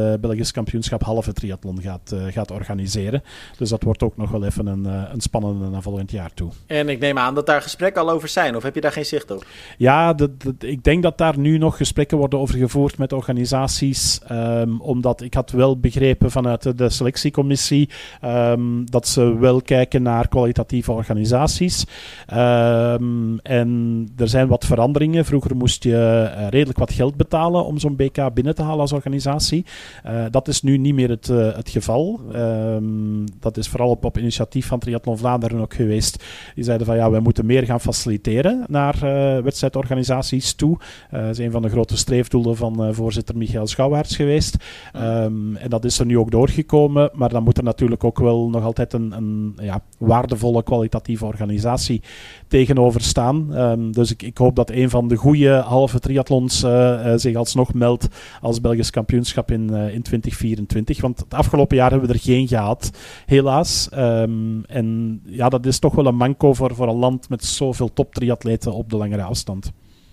Kampioenschap halve triathlon gaat, uh, gaat organiseren. Dus dat wordt ook nog wel even een, uh, een spannende naar volgend jaar toe. En ik neem aan dat daar gesprekken al over zijn, of heb je daar geen zicht op? Ja, ik denk dat daar nu nog gesprekken worden over gevoerd met organisaties. Um, omdat ik had wel begrepen vanuit de selectiecommissie um, dat ze wel kijken naar kwalitatieve organisaties. Um, en er zijn wat veranderingen. Vroeger moest je uh, redelijk wat geld betalen om zo'n BK binnen te halen als organisatie. Uh, dat dat is nu niet meer het, het geval. Ehm, dat is vooral op, op initiatief van Triathlon Vlaanderen ook geweest. Die zeiden van ja, wij moeten meer gaan faciliteren naar wedstrijdorganisaties toe. dat is een van de grote streefdoelen van voorzitter Michael Schouwaerts geweest. Ehm, en dat is er nu ook doorgekomen. Maar dan moet er natuurlijk ook wel nog altijd een, een ja, waardevolle kwalitatieve organisatie tegenover staan. Ehm, dus ik, ik, hoop dat een van de goede halve triathlons uh, zich alsnog meldt als Belgisch kampioenschap in, uh, in 2024. Want het afgelopen jaar hebben we er geen gehad, helaas. Um, en ja, dat is toch wel een manco voor, voor een land met zoveel top triatleten op de langere afstand.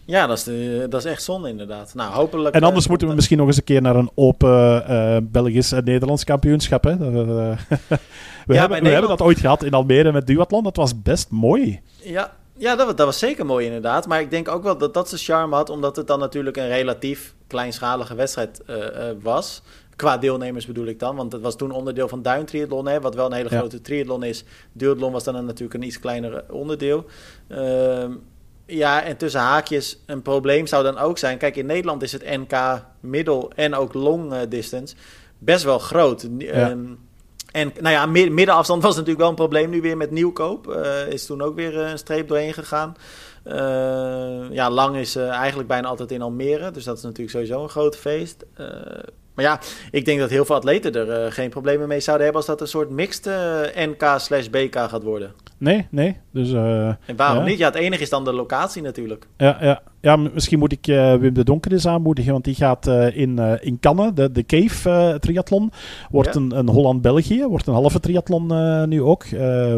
Ja, dat is, de, dat is echt zonde inderdaad. Nou, hopelijk... En anders moeten we misschien nog eens een keer naar een open uh, Belgisch en Nederlands kampioenschap. Hè? [LAUGHS] we, ja, hebben, we hebben dat ooit gehad in Almere met duathlon. Dat was best mooi. Ja, ja dat, dat was zeker mooi inderdaad. Maar ik denk ook wel dat dat zijn charme had, omdat het dan natuurlijk een relatief kleinschalige wedstrijd uh, was. Qua deelnemers bedoel ik dan, want het was toen onderdeel van Duin Triathlon, hè, wat wel een hele grote triathlon is. Duathlon was dan een, natuurlijk een iets kleiner onderdeel. Uh, ja, en tussen haakjes, een probleem zou dan ook zijn. Kijk, in Nederland is het NK middel en ook long uh, distance best wel groot. Ja. Um, en nou ja, middenafstand was natuurlijk wel een probleem nu weer met nieuwkoop. Uh, is toen ook weer een streep doorheen gegaan. Uh, ja, lang is eigenlijk bijna altijd in Almere. Dus dat is natuurlijk sowieso een groot feest. Maar ja, ik denk dat heel veel atleten er geen problemen mee zouden hebben... als dat een soort mixed NK slash BK gaat worden. Nee, nee. Dus, uh, en waarom niet? Ja, het enige is dan de locatie natuurlijk. Ja, ja. Ja misschien moet ik uh, Wim de Donker eens aanmoedigen, want die gaat uh, in, in Cannes, de, de Cave triathlon, wordt ja. een, een Holland-België, wordt een halve triathlon nu ook.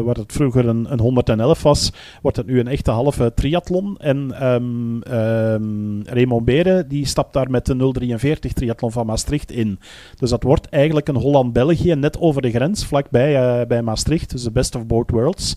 waar het vroeger een, een 111 was, wordt het nu een echte halve triathlon. En um, um, Raymond Beren, die stapt daar met de 043 triathlon van Maastricht in. Dus dat wordt eigenlijk een Holland-België, net over de grens, vlakbij bij Maastricht. Dus de best of both worlds.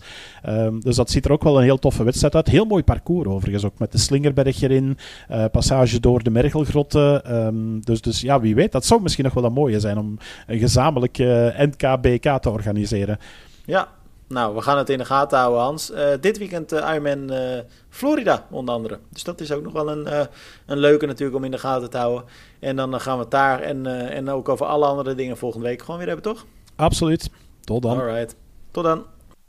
Um, dus dat ziet er ook wel een heel toffe wedstrijd uit. Heel mooi parcours overigens, ook met de Slingerberg erin, uh, passage door de Mergelgrotten. Um, dus, dus ja, wie weet, dat zou misschien nog wel een mooie zijn om een gezamenlijk uh, NK-BK te organiseren. Ja, nou, we gaan het in de gaten houden, Hans. Uh, dit weekend uh, Ironman uh, Florida, onder andere. Dus dat is ook nog wel een, een leuke natuurlijk om in de gaten te houden. En dan gaan we het daar en, en ook over alle andere dingen volgende week gewoon weer hebben, toch? Absoluut. Tot dan. Alright. Tot dan.